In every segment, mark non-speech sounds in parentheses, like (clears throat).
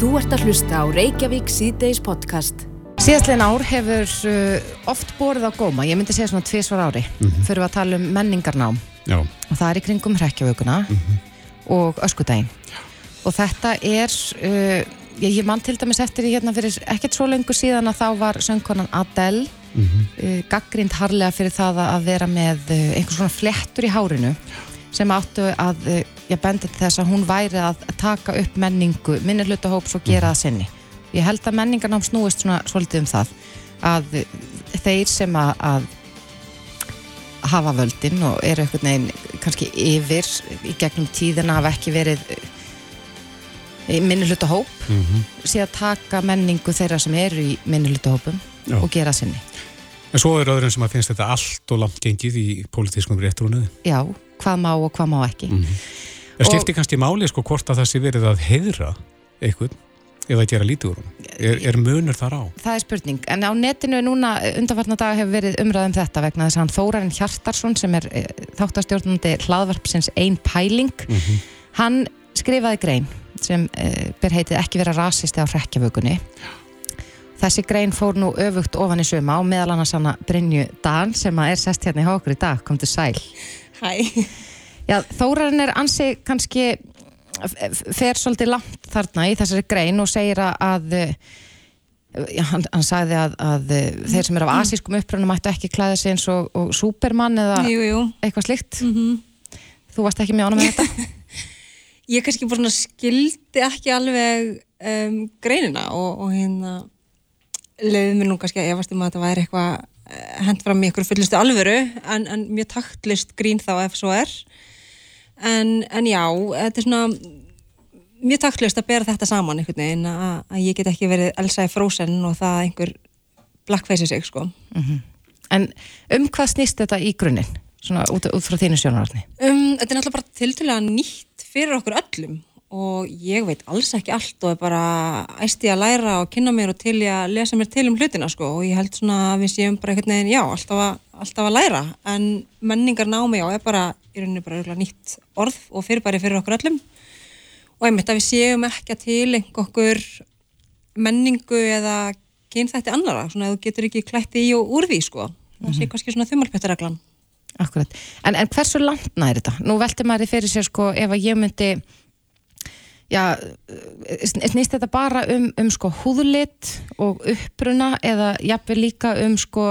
Þú ert að hlusta á Reykjavík síðdeis podcast. Síðastlegin ár hefur uh, oft borið á góma, ég myndi segja svona tvísvar ári, mm -hmm. fyrir að tala um menningarnám. Já, og það er í kringum hrekkjavökunna og öskudaginn. Og þetta er, uh, ég, ég mann til dæmis eftir því hérna fyrir ekkert svo lengur síðan að þá var söngkonan Adele uh, gaggrind harlega fyrir það að vera með uh, einhvers svona flettur í hárinu sem áttu að, uh, ég bendi til þess að hún væri að taka upp menningu, minni hlutahóps og gera það sinni. Ég held að menningarnám snúist svona svolítið um það að uh, þeir sem að, að hafa völdin og eru einhvern veginn kannski yfir í gegnum tíðina hafa ekki verið í minni hlutahóp Mhm. sé að taka menningu þeirra sem eru í minni hlutahópum og gera sinni. en svo er öðrum sem að finnst þetta allt og langt gengið í pólitískum réttrúnuði. Já, hvað má og hvað má ekki. Það skiptir kannski máli sko hvort að það sé verið að heiðra eitthvað eða að gera lítið úr hún. Er, er munur þar á? Það er spurning, en á netinu núna undanfarnar dag hefur verið umræðum þetta vegna þess að hann Þórarinn Hjartarsson sem er e, þáttastjórnandi hlaðvarpsins Ein Pæling, hann skrifaði grein sem e, ber heitið ekki vera rasisti á hrekkjavökunni Þessi grein fór nú öfugt ofan í suma og meðal annars hana Brynju Dan sem að er sest hérna í hjá okkur í dag, kom til sæl Hæ. Já, Þórarinn er ansi kannski fer svolítið langt þarna í þessari grein og segir að, að já, hann, hann sagði að, að þeir sem eru af asískum upprönnum mættu ekki klæða sig eins og, og Superman eða Jú, jú. eitthvað slíkt Þú varst ekki með ánum með þetta? (laughs) Ég kannski bara skildi ekki alveg um, greinina og, og hérna leiði mér nú kannski að efast um að þetta væri eitthvað eh, hent fram í ykkur fullustu alvöru en, en mjög taktlist grín þá ef svo er. En, en já, þetta er svona mjög taktlist að bera þetta saman einhvern veginn að, að ég get ekki verið Elsa í Frozen og það að einhver blackface sig sko. En um hvað snýst þetta í grunninn? Svona út, út frá þínu sjónararni Um, þetta er náttúrulega bara tiltölulega nýtt fyrir okkur öllum og ég veit alls ekki allt og er bara æst ég að læra og kynna mér og til ég að lesa mér til um hlutina sko. Og ég held svona að við séum bara einhvern veginn, já, alltaf að, alltaf að læra. En menningar námi, já, er bara í rauninni bara nýtt orð og fyrirbæri fyrir okkur öllum. Og einmitt að við séum ekki að tilengja okkur menningu eða kynþætti annara, svona að þú getur ekki klætti í og úr því sko. Það sé kannski svona þumalpjöttareglan Akkurat. En, en hversu langt nær þetta? Nú velti maður í fyrir sér sko ef að ég myndi já, sn- snýst þetta bara um, um sko húðlit og uppruna eða jafnvel líka um sko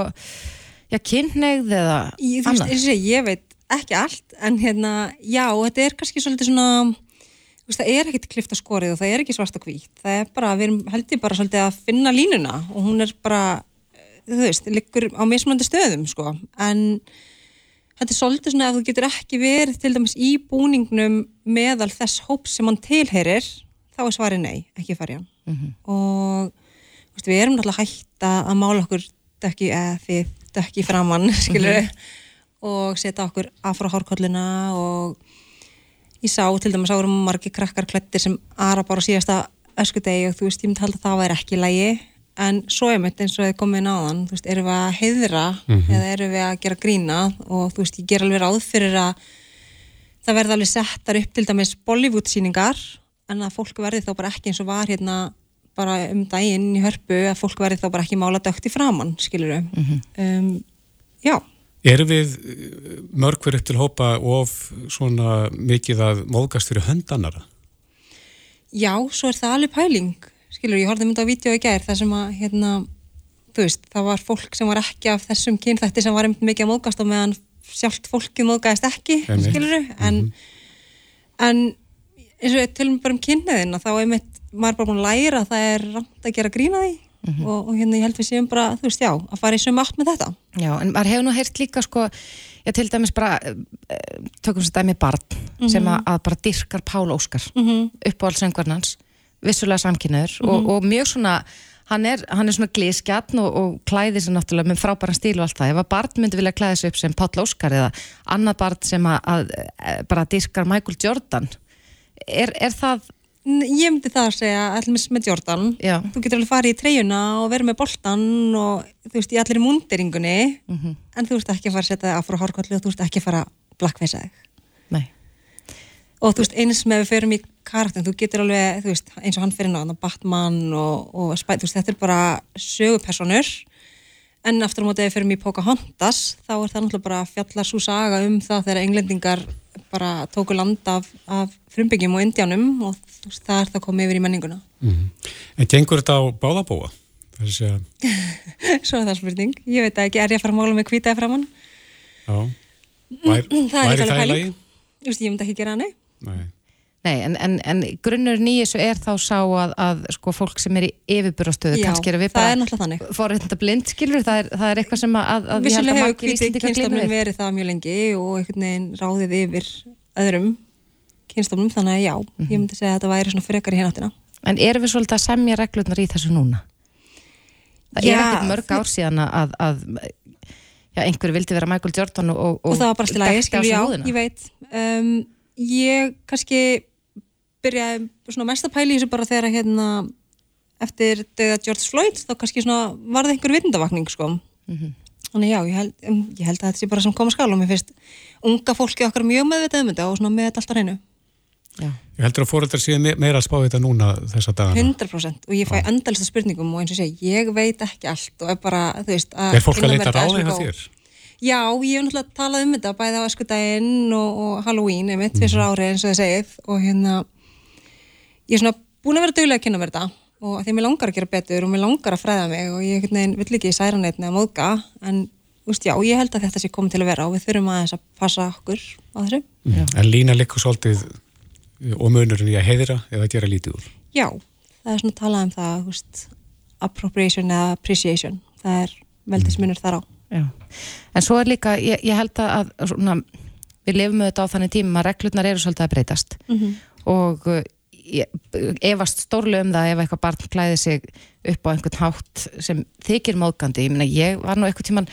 já, kynneigð eða Ég, þú veist, og segi, ég veit ekki allt en hérna, já, þetta er kannski svolítið svona veist, það er ekkit klift að skorið og það er ekki svart og hvít það er bara, við erum held ég bara svolítið að finna línuna og hún er bara eh, þú veist, liggur á mismunandi stöðum sko, en þetta er svolítið svona að þú getur ekki verið til dæmis í búningnum meðal þess hóps sem hann tilheyrir þá er svarið nei, ekki farið hann. Og þú veist, við erum náttúrulega hægt að mála okkur dökki, eða þið dökki framann, (laughs) skilur og setja okkur afrá hárkollina og ég sá til dæmis að voru margir krakkar klættir sem aðra bara síðasta öskudegi og þú veist, ég myndi halda að það væri ekki lægi en svo er mitt eins og þið komið náðan þú veist, erum við að heiðra eða erum við að gera grína og þú veist, ég ger alveg ráð fyrir að það verði alveg settar upp til dæmis Bollywood síningar en að fólk verði þá bara ekki eins og var hérna bara um daginn í hörpu að fólk verði þá bara ekki mála dögt í framann skilur um, já. Erum við eh, mörg fyrir upp til hópa of svona mikið að móðgast fyrir höndannara? Já, svo er það alveg pæling skilur, ég horfði mynda á vídeo í gær þar sem að, hérna, þú veist það var fólk sem var ekki af þessum kynþætti sem var einmitt mikið að móðgast og meðan sjálft fólki móðgast ekki, skilur en, en eins og tölum bara um kynniðina þá einmitt, maður er bara búin að læra að það er rámt að gera grína því. Og, og hérna ég held við séum bara, þú veist, já að fara í sömu átt með þetta. Já, en maður hefur nú heyrt líka sko, já til dæmis bara eh, tökum sér dæmi barn sem að, að bara dyrkar Pál Óskar mm -hmm. uppáhaldsöngvarnans, vissulega samkynniður og, og mjög svona hann er, hann er svona glískjarn og, og klæði sér náttúrulega með frábæran stíl og allt það. Ef að barn myndi vilja klæði sér upp sem Páll Óskar eða annað barn sem að, að, að bara dyrkar Michael Jordan er, er það Ég myndi það að segja, allir með Jordan. Já. þú getur alveg farið í treyjuna og verið með boltan og þú veist, í allir í múnderingunni en þú veist ekki að fara að setja það frá hárkollu og þú veist ekki að fara að blackface þig. Nei. Og þú veist, eins með við ferum í karakterin, þú getur alveg, þú veist, eins og hann fyrir náðan, Batman og, og Spy, þú veist, þetta er bara sögupersonur en aftur á móti ef við ferum í Pocahontas þá er það náttúrulega bara fjallar svo saga um það þegar englendingar bara tóku land af, af frumbyggjum og indjánum og þú veist, það er það komið yfir í menninguna. Mm -hmm. En gengur þetta á báðabóa? Að... (laughs) Svo er það spurning, ég veit ekki, er ég að fara að mála með kvitaði framann? Já, Vær, væri (clears throat) það í nei. Nei. En, en, en grunnur nýjus er þá sá að, að sko, fólk sem er í yfirbúrastöðu, kannski er við bara forreitnda blind, skilur, það er, það er eitthvað sem að, að Vissulega hefur kvítið kynstofnum verið það mjög lengi og einhvern veginn ráðið yfir öðrum kynstofnum, þannig að já, mm -hmm. ég myndi segja að þetta væri svona frekar í hérnáttina. En erum við svolítið að semja reglurnar í þessu núna? Það já, er ekkert mörg ár síðan að, að já, einhverju vildi vera Michael Jordan og, og, og það var bara til að ég skilja, já, ég veit um, ég kannski byrjaði svona mest að pæli þessu bara þegar hérna eftir döða George Floyd þá kannski svona var það einhver vitundavakning sko mm -hmm. þannig já, ég held, um, ég held að þetta sé bara sem koma skál og mér finnst unga fólki okkar mjög meðvitað um þetta og svona með þetta alltaf reynu Já. Ég heldur að fóröldar séu meira að spá þetta núna þessa dagana. 100% og ég fæ endalista spurningum og eins og segja, ég veit ekki allt og er bara, þú veist, að... Er fólk að leita ráði það þér? Já, ég hef náttúrulega talað um þetta bæði á eskudaginn og, og Halloween, ég mitt, fyrst mm. ári eins og það segið og hérna, ég er svona búin að vera dögulega að kynna mér þetta og því að mér langar að gera betur og mér langar að fræða mig og ég nein, vill ekki særa neitt neða móðga en úst, já, ég held að þetta sé komið til að vera og við þurfum að, að passa okkur á þessu. Mm. En lína likur svolítið og munurinn í að heiðra eða gera lítið úr? Já, það er svona að tala um það veist, appropriation eða appreciation það er veldismunur mm. þar á Já. En svo er líka, ég, ég held að svona, við lefum auðvitað á þannig tíma að reglurnar eru svolítið að breytast. Mm -hmm. og ég, efast stórlega um það ef eitthvað barn klæði sig upp á einhvern hátt sem þykir móðgandi, ég minna ég var nú eitthvað tíman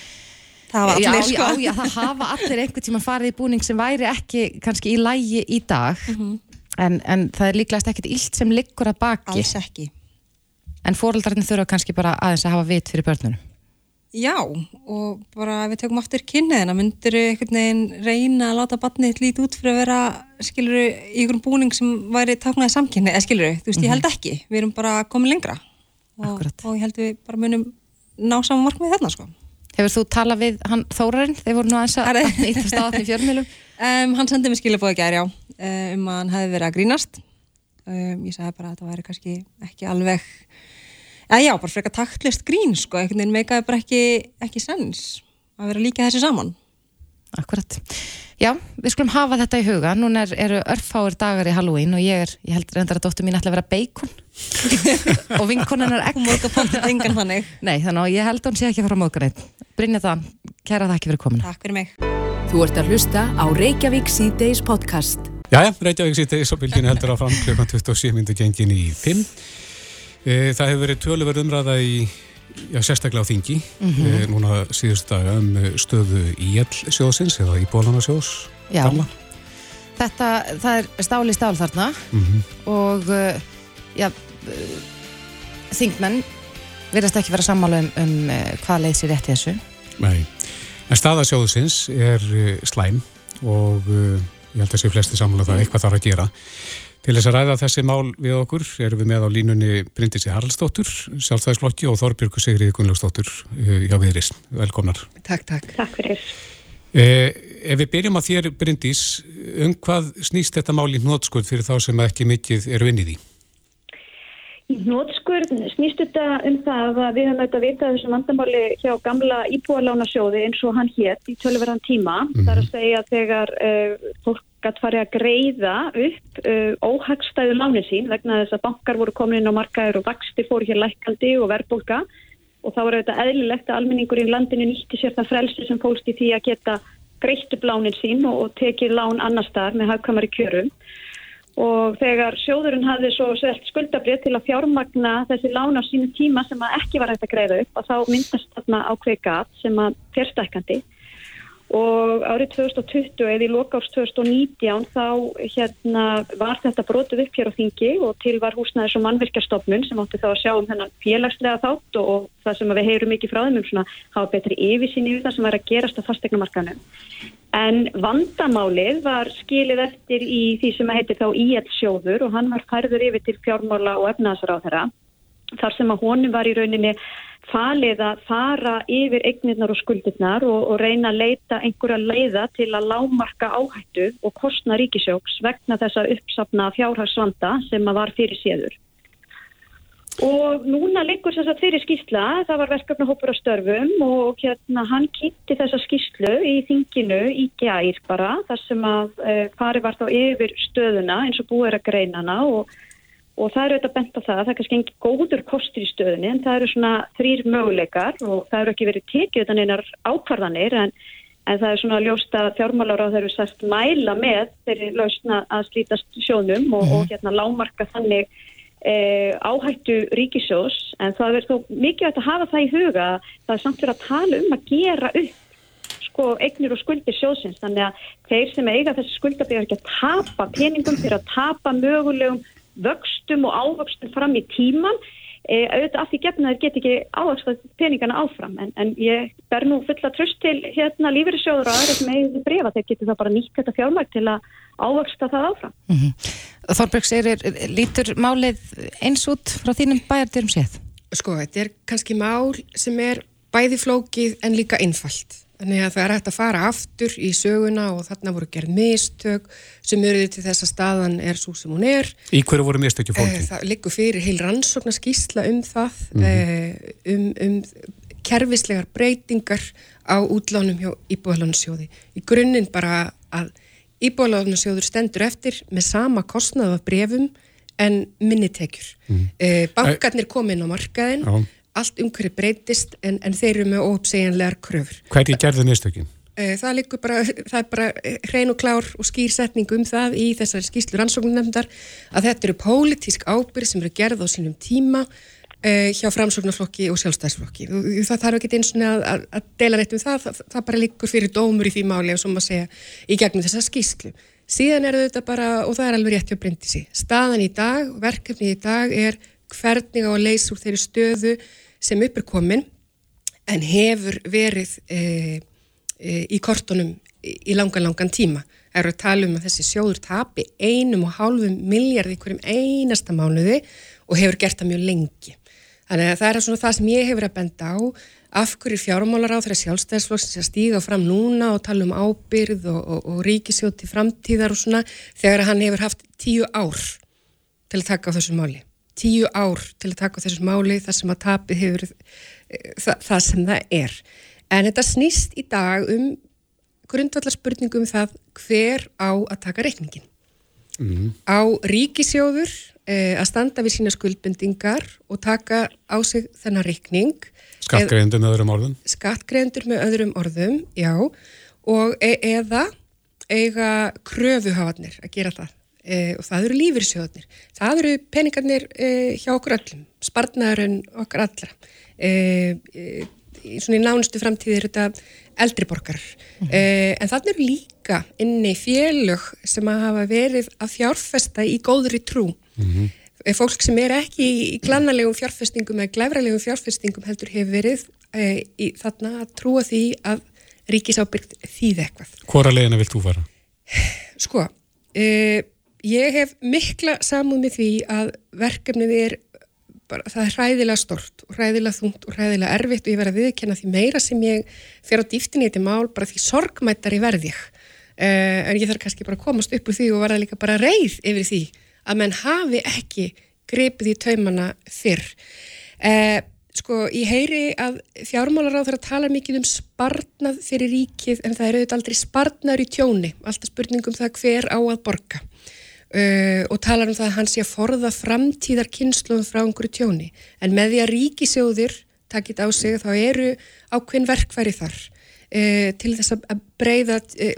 Það hafa allir sko. Já, já, það hafa allir einhvern tíman farið í búning sem væri ekki kannski í lægi í dag. Mm -hmm en, en það er líklegast ekkert illt sem liggur að baki. Alls ekki. En fóröldarinn þurfa kannski bara aðeins að hafa vit fyrir börnunum já og bara ef við tökum aftur kynniðina myndir þau einhvern veginn reyna að láta barnið lítið út fyrir að vera skiluru í einhvern búning sem væri taknaði samkynni, eða skiluru, þú veist mm -hmm. ég held mhm. ekki við erum bara komið lengra og, og ég held við bara munum ná saman markmið þarna sko Hefur þú talað við hann Þórarinn? Þeir voru nú aðeins að (laughs) nýta stáðan í fjörnmjölum um, Hann sendið mér skilabóði gæri á Eh, um að hann hefði verið að grínast um, ég sagði bara að það væri kannski ekki alveg eða já, bara frekar taktlist grín sko, einhvern veginn meikaði bara ekki, ekki sens að vera líka þessi saman. Akkurat, já, við skulum hafa þetta í huga, núna er, eru örfáir dagar í Halloween og ég er, ég held reyndar að dóttur mín ætla að vera bacon (laughs) og vinkonan er ekki móðgapóttið engan þannig. Nei, þannig að ég held að hún sé ekki að fara móðgaritt Brynja það, kæra það ekki fyrir komin Takk fyrir mig. Þú ert að hlusta á Reykjavík C-Days podcast. Jæja, Reykjavík sýtti í sopildinu heldur að fram klukkan 27 minúti gengin í 5. E, það hefur verið töluverð umræða í, já, sérstaklega á þingi, mm -hmm. núna síðust daga um stöðu í sjóðsins eða í gamla. þetta, það er stáli stál þarna mm -hmm. og, já, þingmenn verðast ekki vera sammála um, um hvað leið sér rétt í þessu. Nei, en staðasjóðsins er slæm og ég held að þessi flesti samfélag það eitthvað þarf að gera. Til þess að ræða þessi mál við okkur erum við með á línunni Bryndisi Haraldsdóttur, sjálfstæðisflokki og Þorbjörgu Sigriði Gunnlaugsdóttur eh, hjá Viðris. Velkomnar. Takk, takk. Takk fyrir. Eh, ef við byrjum að þér Bryndis, um hvað snýst þetta mál í hnótskurð fyrir þá sem ekki mikið er vinnið í? Í hnótskurð snýst þetta um það að við höfum auðvitað vitað þessum vandamáli hjá gamla íbúarlánasjóði eins og hann hétt í tölverðan tíma. Mm -hmm. Gætt farið að greiða upp uh, óhagstæðu lánin sín vegna þess að bankar voru komin inn á markaður og vexti fór hér lækandi og verðbólka og þá var auðvitað eðlilegt að almenningur í landinu nýtti sér það frelsi sem fólst í því að geta greitt upp lánin sín og, og tekið lán annar starf með hagkamari kjörum. Og þegar sjóðurinn hafði svo selt skuldabrið til að fjármagna þessi lána á sínu tíma sem að ekki var hægt að greiða upp og þá myndast þarna á kveika sem að férstækandi og árið 2020 eða í lokárs 2019 þá hérna var þetta brotið upp hér á þingi og til var húsnæðis og mannvirkjastofnun sem átti þá að sjá um þennan félagslega þátt og, og það sem við heyrum mikið frá þeim um svona hafa betri yfirsýn yfir það sem var að gerast á fastegnumarkanum. En vandamálið var skilið eftir í því sem heitir þá IL sjóður og hann var færður yfir til fjármála og efnaðsar á þeirra þar sem að honum var í rauninni falið að fara yfir eignirnar og skuldirnar og, og reyna að leita einhverja leiða til að lámarka áhættu og kostna ríkisjóks vegna þess að uppsapna fjárhagsvanda sem að var fyrir séður. Og núna liggur þess að fyrir skýrsla, það var verkefnahópur á störfum og hérna hann kýtti þessa skýrslu í þinginu í gær bara þar sem að e, fari var þá yfir stöðuna eins og búið er að greina hana og og það eru auðvitað bent á það, það er kannski engin góður kostur í stöðunni en það eru svona þrýr möguleikar og það eru ekki verið tekið utan einar ákvarðanir en, en það er svona ljóst að þjármálar á þeirru sérst mæla með þeirri lausna að slítast sjónum og, mm -hmm. og hérna lámarka þannig e, áhættu ríkisjós en það verður þó mikið að hafa það í huga það er samt fyrir að tala um að gera upp sko eignir og skuldir sjósins þannig að þeir sem eiga þessi skuldabíðar ekki að tapa peningum fyrir að tapa mögulegum vöxtum og ávöxtum fram í tíman e, auðvitað af því gefna þeir get ekki ávöxtað peningana áfram en, en ég ber nú fulla tröst til hérna lífeyrissjóður og aðra sem eigið brefa þeir getur það bara nýtt þetta fjármæk til að ávöxta það áfram mm -hmm. Þorbergs, er, er, lítur málið eins út frá þínum bæjardyrum séð? Sko, þetta er kannski mál sem er bæði flókið en líka einfalt Þannig að það er hægt að fara aftur í söguna og þarna voru gerð mistök sem eruði til þess að staðan er svo sem hún er. Í hverju voru mistökju fólki? Eh, það liggur fyrir heil rannsóknar skýsla um það, mm -hmm. um, um kervislegar breytingar á útlánum hjá Íbúðalansjóði. Í grunninn bara að Íbúðalansjóður stendur eftir með sama kostnað af brefum en minnitekjur. Mm -hmm. Bankarnir komin á markaðin og allt umhverju breytist en, en þeir eru með óuppsegjanlegar kröfur. Hvernig gerðu nýstökinn? Eh, það, bara, það er bara hrein og klár og skýrsetning um það í þessari skýslu rannsóknarnefndar að þetta eru pólitísk ábyrg sem eru gerð á sínum tíma uh, hjá framsóknarflokki og sjálfstæðsflokki. Það þarf ekki eins og að, að dela rétt um það, það, það bara liggur fyrir dómur í því máli og sem að segja í gegnum þessa skýslu. Síðan er þetta bara, og það er alveg rétt hjá Bryndisi, staðan í dag, verkefni í dag er hvernig á að leysa úr þeirri stöðu sem upp er komin en hefur verið e, e, í kortunum í langan, langan tíma. Það eru að tala um að þessi sjóður tapi einum og hálfum miljardi hverjum einasta mánuði og hefur gert það mjög lengi. Þannig að það er svona það sem ég hefur að benda á af hverju fjármálar á þeirra sjálfstæðsflokks að stíga fram núna og tala um ábyrð og, og, og ríkisjóti framtíðar og svona þegar hann hefur haft tíu ár til að taka á þessu máli tíu ár til að taka þessu máli þar sem að tapið hefur eh, það, það sem það er. En þetta snýst í dag um grundvallarspurningum um það hver á að taka reikningin. Mm. Á ríkisjóður eh, að standa við sína skuldbendingar og taka á sig þennan reikning. Skattgreðendur með öðrum orðum? Skattgreðendur með öðrum orðum, já. Og e eða eiga kröfuhafarnir að gera það e, og það eru lífyrsjóðnir. Það eru peningarnir e, hjá okkur öllum, spartnaðurinn okkar allra. E, svona í nánustu framtíði er þetta eldriborgar. Mm -hmm. En þannig eru líka inni félög sem að hafa verið að fjárfesta í góðri trú. Mm -hmm. Fólk sem er ekki í glannalegum fjárfestingum eða glæfralegum fjárfestingum heldur hefur verið í, þarna að trúa því að ríkisábyrgt þýð eitthvað. Hvora legina vilt þú fara? Sko, e, Ég hef mikla samúð með því að verkefnið er bara, það er hræðilega stort og hræðilega þungt og hræðilega erfitt og ég verði að viðkjanna því meira sem ég fer á dýftinni til mál bara því sorgmættar í verðið. Uh, en ég þarf kannski bara að komast upp úr því og verða líka bara reið yfir því að menn hafi ekki grepið í taumana fyrr. Uh, sko, ég heyri að fjármálar á þeirra tala mikið um sparnað fyrir ríkið en það eru auðvitað aldrei sparnar í tjóni. Alltaf spurningum það hver á að borga uh, og talar um það að hann sé að forða framtíðar kynsluðum frá einhverju tjóni. En með því að ríkisjóðir takit á sig þá eru ákveðin verkværi þar uh, til þess að breyða, uh,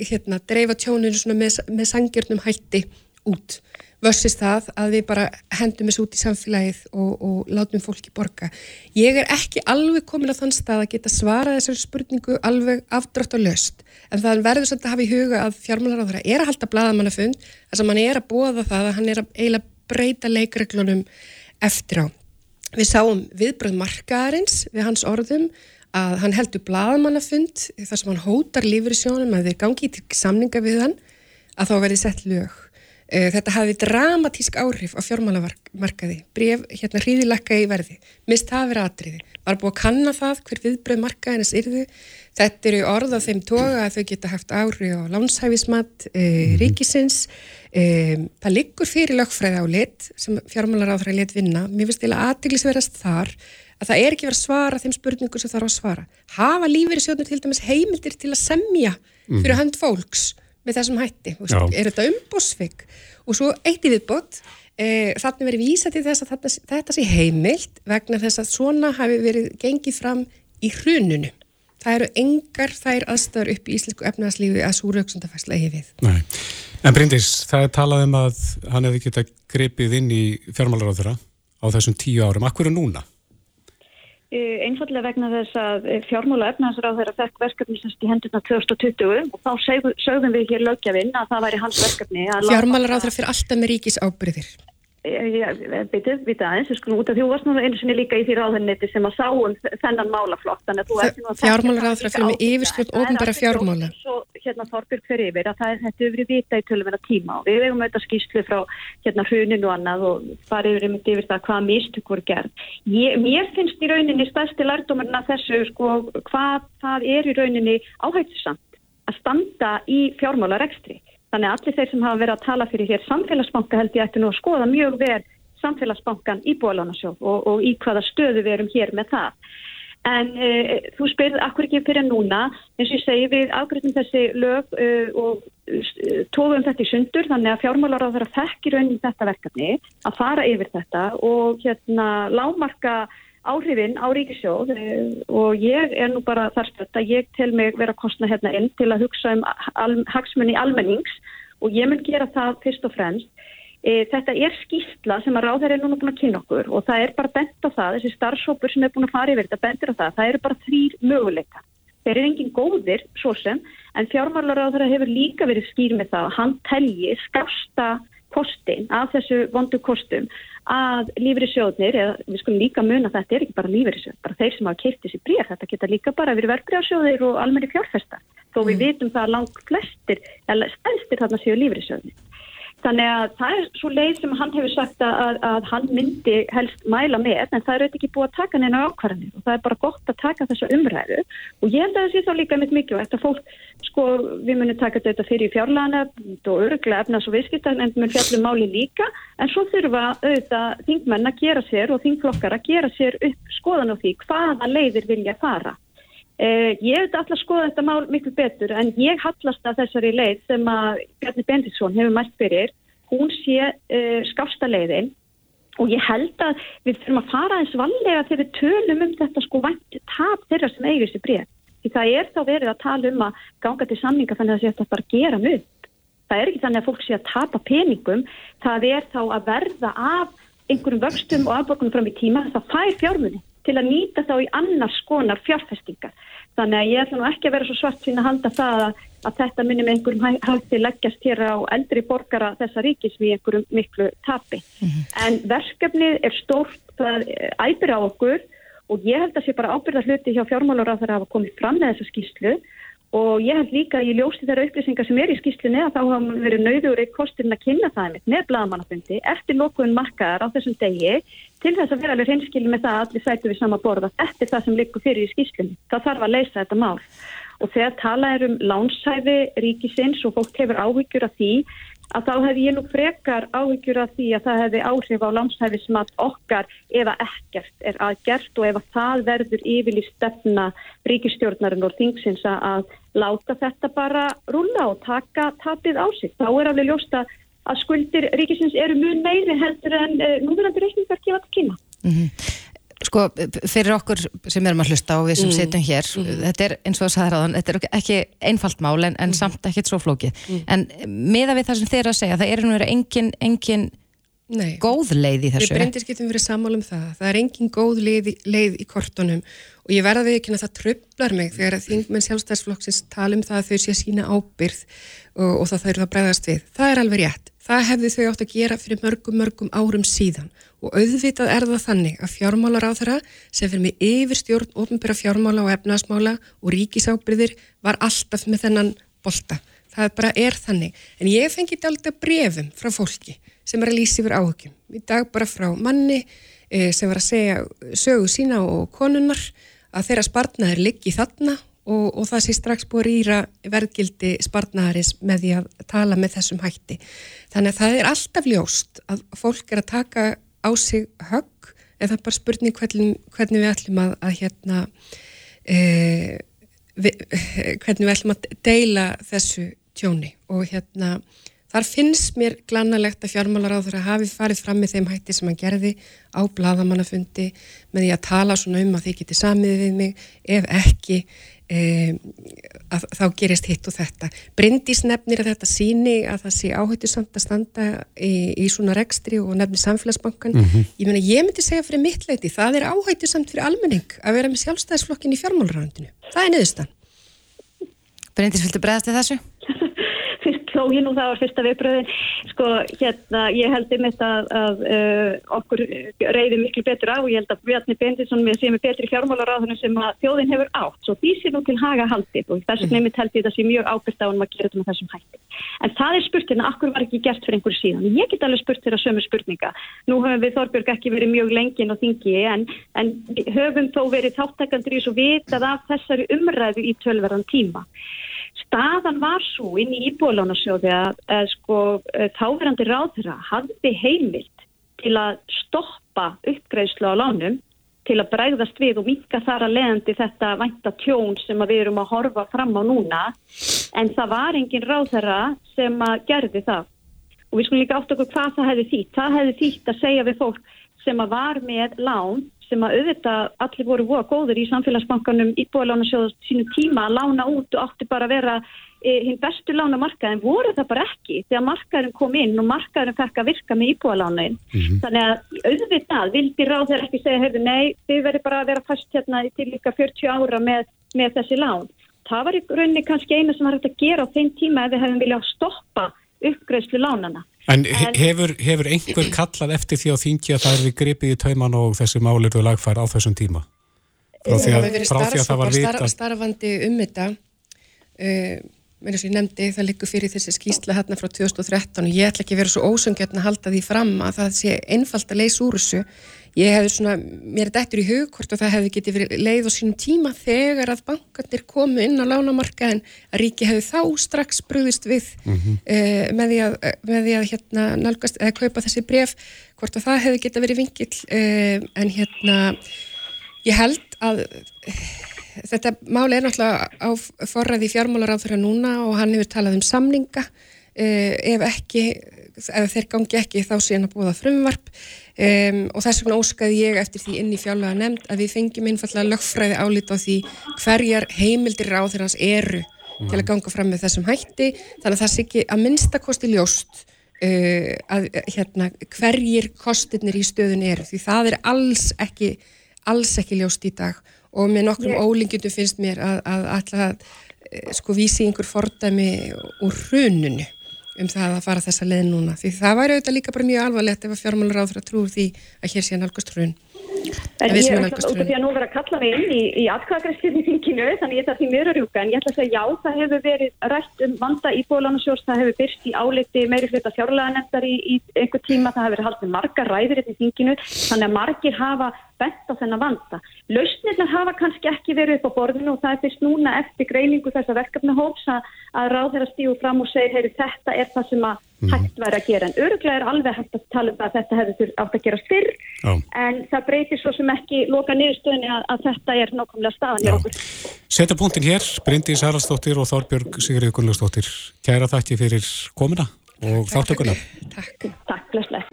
hérna, dreifa tjóninu með, með sangjörnum hætti út versus það að við bara hendum þessu út í samfélagið og, og látum fólki borga. Ég er ekki alveg komin á þann stað að geta svarað þessari spurningu alveg afdrátt og löst en það verður svolítið að hafa í huga að fjármálaráðara er að halda bladamannafund þess að mann er að bóða það að hann er að eiginlega breyta leikreglunum eftir á. Við sáum viðbröð markaðarins við hans orðum að hann heldur bladamannafund þar sem hann hótar lífur í sjónum að þeir gangi til samninga við hann að þá verði sett lög þetta hafi dramatísk áhrif á fjármálamarkaði, bref hérna hríðilegka í verði, mist hafi verið atriði, var búið að kanna það hver viðbröð markaðinnes yrðu, þetta eru orð á þeim toga að þau geta haft áhrif á lánshæfismat e, ríkisins, e, það liggur fyrir lögfræði á lit sem fjármálaráðra lit vinna, mér finnst eða aðteglisverðast þar að það er ekki verið að svara þeim spurningum sem þarf að svara. Hafa lífeyri sjónur til dæmis heimildir til að semja fyrir hönd fólks með þessum hætti, er þetta umbósfygg og svo eitt í viðbót e, þannig verið vísa til þess að þetta, þetta sé heimilt vegna þess að svona hafi verið gengið fram í hrununu það eru engar þær aðstæður upp í íslensku efnarslífi að súrauksundafæsla eigi við. Nei. En Bryndis, það er talað um að hann hefði geta grepið inn í fjármálaráðura á þessum tíu árum, akkur er núna? Eh, einfallega vegna þess að eh, fjármúla efnaðsráð þeirra fekk verkefni semst í hendurna 2020 og þá sögðum við hér lögjafinn að það væri hans verkefni Fjármála ráð þeirra fyrir alltaf með ríkis ábyrðir Bitið, bitið aðeins, við skulum út af því þú varst nú einu sinni líka í því ráðhennetti sem að sáum þennan málaflokk Fjármálar ráðra fyrir með yfirskjöld ofnbæra fjármála. Svo hérna Þorbjörg fyrir yfir að það er þetta yfir vita í tölumina tíma og við vegum auðvitað skýslu frá hérna hruninu og annað og farið yfir yfir yfir það hvað mistök voru gerð. Ég, Mér finnst í rauninni stærsti lærdómarna þessu sko hvað það er í rauninni áhættisamt að standa í fjármálarekstri Þannig að allir þeir sem hafa verið að tala fyrir hér samfélagsbanka held ég ætti nú að skoða mjög verð samfélagsbankan í bólánarsjóf og, og í hvaða stöðu við erum hér með það. En uh, þú spyrð akkur ekki fyrir núna, eins og ég segi við afgriðum þessi lög uh, og uh, tóðum þetta í sundur þannig að fjármálar á þeirra fekkir raunin þetta verkefni að fara yfir þetta og hérna lámarka áhrifin á ríkisjóð og ég er nú bara þar stöld að ég tel mig vera kostna hérna inn til að hugsa um al, hagsmunni almennings og ég mun gera það fyrst og fremst. E, þetta er skýrsla sem að ráðar er núna búin að kynna okkur og það er bara bent á það, þessi starfsópur sem er búin að fara yfir þetta bentir á það, það eru bara þrýr möguleika. Þeir eru engin góðir svo sem en fjármálar á þeirra hefur líka verið skýr með það að hann telji skasta kostin af þessu vondu kostum að lífyrirsjóðnir, eða við skulum líka muna þetta er ekki bara lífyrirsjóð, bara þeir sem hafa keitt þessi bríð, þetta geta líka bara verið verbreyðarsjóðir og almenni fjárfesta, þó við mm. vitum það að langt flestir, eða stæðstir þarna séu lífyrirsjóðnir. Þannig að það er svo leið sem hann hefur sagt að, að hann myndi helst mæla með en það er auðvitað ekki búið að taka neina ákvarðanir og það er bara gott að taka þessa umræðu og ég held að það sé þá líka mitt mikilvægt að fólk, sko, við munum taka þetta fyrir fjárlana og öruglega efnas og viðskiptan en mun fjallum máli líka en svo þurfa auðvitað þingmenn að gera sér og þingflokkar að gera sér upp skoðan á því hvaða leiðir vilja fara. Eh, ég hef alltaf skoðað þetta mál miklu betur en ég hallast að þessari leið sem að Bjarni Benditsson hefur mætt fyrir, hún sé eh, skásta leiðin og ég held að við þurfum að fara eins vallega þegar við tölum um þetta sko vænt tap þeirra sem eigir þessi bregð. Því það er þá verið að tala um að ganga til samninga þannig að þetta bara gera mjög. Það er ekki þannig að fólk sé að tapa peningum, það er þá að verða af einhverjum vöxtum og afborgunum fram í tíma þess að fær fjármunni til að nýta þá í annars konar fjárfestingar. Þannig að ég ætla nú ekki að vera svo svart sín að halda það að, að þetta minni með einhverjum hætti leggjast hér á eldri borgara þessa ríkis við einhverjum miklu tapi. Mm -hmm. En verkefnið er stórt, það æpir á okkur og ég held að sé bara ábyrða hluti hjá fjármálur að það hafa komið fram með þessa skýslu og ég held líka í ljósti þeirra upplýsingar sem er í skýslunni að þá hafa verið nauður í kostin að kynna það með, með bladamannafundi eftir nokkuðun markaðar á þessum degi til þess að vera alveg hreinskilin með það að allir sætu við sama borða eftir það sem likur fyrir í skýslunni. Það þarf að leysa þetta mál og þegar tala er um lánshæfi ríkisins og fólk hefur áhyggjur af því að þá hefði ég nú frekar áhyggjur af því að það hefði áhrif á landshæfismat okkar ef að ekkert er aðgert og ef að það verður yfirlí stefna ríkistjórnarinn og þingsins að láta þetta bara rúla og taka tapið á sig. Þá er alveg ljósta að skuldir ríkisins eru mjög meiri heldur en uh, núverandi reikningar gefa til kynna. Mm -hmm. Sko, fyrir okkur sem erum að hlusta og við sem mm. setjum hér, mm. þetta er eins og það sagði ráðan, þetta er ekki einfalt mál en, en mm. samt ekkert svo flókið. Mm. En meða við það sem þeir að segja, það er nú verið engin, engin Nei. góð leið í þessu. Við breyndis getum verið sammála um það. Það er engin góð leið, leið í kortunum og ég verða við ekki að það tröflar mig þegar að þingmenn sjálfstæðsflokksins tala um það að þau sé sína ábyrð og, og það þau eru að bregðast við. Það er alveg rétt. Það hefði þau átt að gera fyrir mörgum, mörgum árum síðan og auðvitað er það þannig að fjármálar á þeirra sem fyrir með yfirstjórn, ofnbæra fjármála og efnaðsmála og ríkisábyrðir var alltaf með þennan bolta. Það bara er þannig. En ég fengi þetta alltaf brefum frá fólki sem er að lýsa yfir áhugjum. Í dag bara frá manni e, sem var að segja sögu sína og konunnar að þeirra spartnaður liggi þarna og, og það sé strax búið að rýra verðgildi spartnaðarins með því að tala með þessum hætti. Þannig að það er alltaf ljóst að fólk er að taka á sig högg en það er bara spurning hvernig, hvernig við ætlum að, að hérna e, við, (laughs) hvernig við ætlum að deila þessu tjóni og hérna Þar finnst mér glannalegt að fjármálaráður að hafi farið fram með þeim hætti sem hann gerði á bladamannafundi með því að tala svona um að þið geti samið við mig, ef ekki e, að þá gerist hitt og þetta. Bryndís nefnir að þetta síni að það sé áhættu samt að standa í, í svona rekstri og nefnir samfélagsbankan. Mm -hmm. Ég meina, ég myndi segja fyrir mitt leiti, það er áhættu samt fyrir almenning að vera með sjálfstæðisflokkin í fjármálaráðundinu. Það er niðurstan. Bryndís, viltu bregðast þið þessu? Þó hinn og það var fyrsta viðbröðin sko hérna ég held um þetta að, að uh, okkur reyði miklu betur á. Og ég held að Bjarni Bendisson með sem er betri fjármálaráðunum sem að þjóðin hefur átt. Svo því sé nú til haga haldið og þess vegna mitt held ég þetta sé mjög ábyrgt á hann að gera þetta með þessum hætti. En það er spurtina, akkur var ekki gert fyrir einhverju síðan? Ég get alveg spurt þeirra sömu spurninga. Nú höfum við Þorbjörg ekki verið mjög lengin og þingi en, en höfum þó verið þáttakandur staðan var svo inn í íbúðlánasjóði að, að sko eh, þáverandi ráðra hafði heimilt til að stoppa uppgreðslu á lánum til að bregðast við og minka þar að leiðandi þetta vænta tjón sem við erum að horfa fram á núna. En það var engin ráðherra sem að gerði það. Og við skulum líka átt okkur hvað það hefði þýtt. Það hefði þýtt að segja við fólk sem að var með lán sem að auðvitað allir voru voða góður í samfélagsbankanum íbúðalánarsjóðu sínu tíma að lána út og átti bara að vera e, hinn bestu lánamarkað en voru það bara ekki. Þegar markaðurinn kom inn og markaðurinn fekk að virka með íbúðalánin. Mm -hmm. þannig að auðvitað vildi ráð þeir ekki segja hefur nei þau verður bara að vera fast hérna til líka 40 ára með, með þessi lán. Það var í rauninni kannski eina sem var hægt að gera á þeim tíma ef við hefum viljað stoppa uppgreðslu lánana En hefur, hefur einhver kallað eftir því á þingi að það er við gripið í tauman og þessi málir og lagfær á þessum tíma? Frá því að, frá því að það var vita... Starfandi um þetta, uh, mér er svo ég nefndi, það liggur fyrir þessi skýsla hérna frá 2013 og ég ætla ekki að vera svo ósöngjörn að halda því fram að það sé einfalt að leysa úr þessu ég hefði svona, mér er dættur í hug hvort og það hefði getið verið leið á sínum tíma þegar að bankarnir komu inn á lánamarkaðin að ríki hefði þá strax brúðist við mm -hmm. uh, með því að, með því að hérna, nálgast, eða kaupa þessi bref hvort og það hefði getið verið vingill uh, en hérna ég held að uh, þetta máli er náttúrulega á forræði fjármálaráður núna og hann hefur talað um samninga ef ekki ef þeir gangi ekki þá sé hann að búða frumvarp um, og þess vegna óskaði ég eftir því inn í fjárlega nefnd að við fengjum einfallega lögfræði álít á því hverjar heimildir á þeirrans eru mm. til að ganga fram með þessum hætti þannig að það sé ekki að minnstakosti ljóst uh, að hérna, hverjir kostirnir í stöðun eru því það er alls ekki alls ekki ljóst í dag og með nokkrum yeah. ólingjöndum finnst mér að, að alltaf uh, sko vísi einhver fordæmi úr hrununu um það að fara þessa leið núna. Því það væri auðvitað líka bara mjög alvarlegt ef að fjármálur áður að trúur því að hér sé nálgast hrun. En ég er út af því að nú vera að kalla mig inn í, í atkvæðagreifslið í þinginu þannig ég þarf því mjög að rjúka en ég ætla að segja já það hefur verið rætt um vanda í bólánarsjórn það hefur byrst í áliti meiri hluta fjárlega nefndar í, í einhver tíma það hefur verið haldið margar ræðir í þinginu þannig að margir hafa bent á þennan vanda. Lausnirnar hafa kannski ekki verið upp á borðinu og það er fyrst núna eftir greiningu þessa verkefnahóps að, að ráð þeirra stíu fram og segir heyri þetta er það sem að mm. hægt væri að gera en öruglega er alveg hægt að tala um að þetta hefur átt að gera fyrr Já. en það breytir svo sem ekki loka niðurstöðinni að, að þetta er nákvæmlega staðan í okkur. Seta punktin hér, Bryndís Haraldsdóttir og Þorbjörg Sigurður Gunnlausdóttir. Kæra þakki fyrir komina og þáttökuna. Takk. Takk,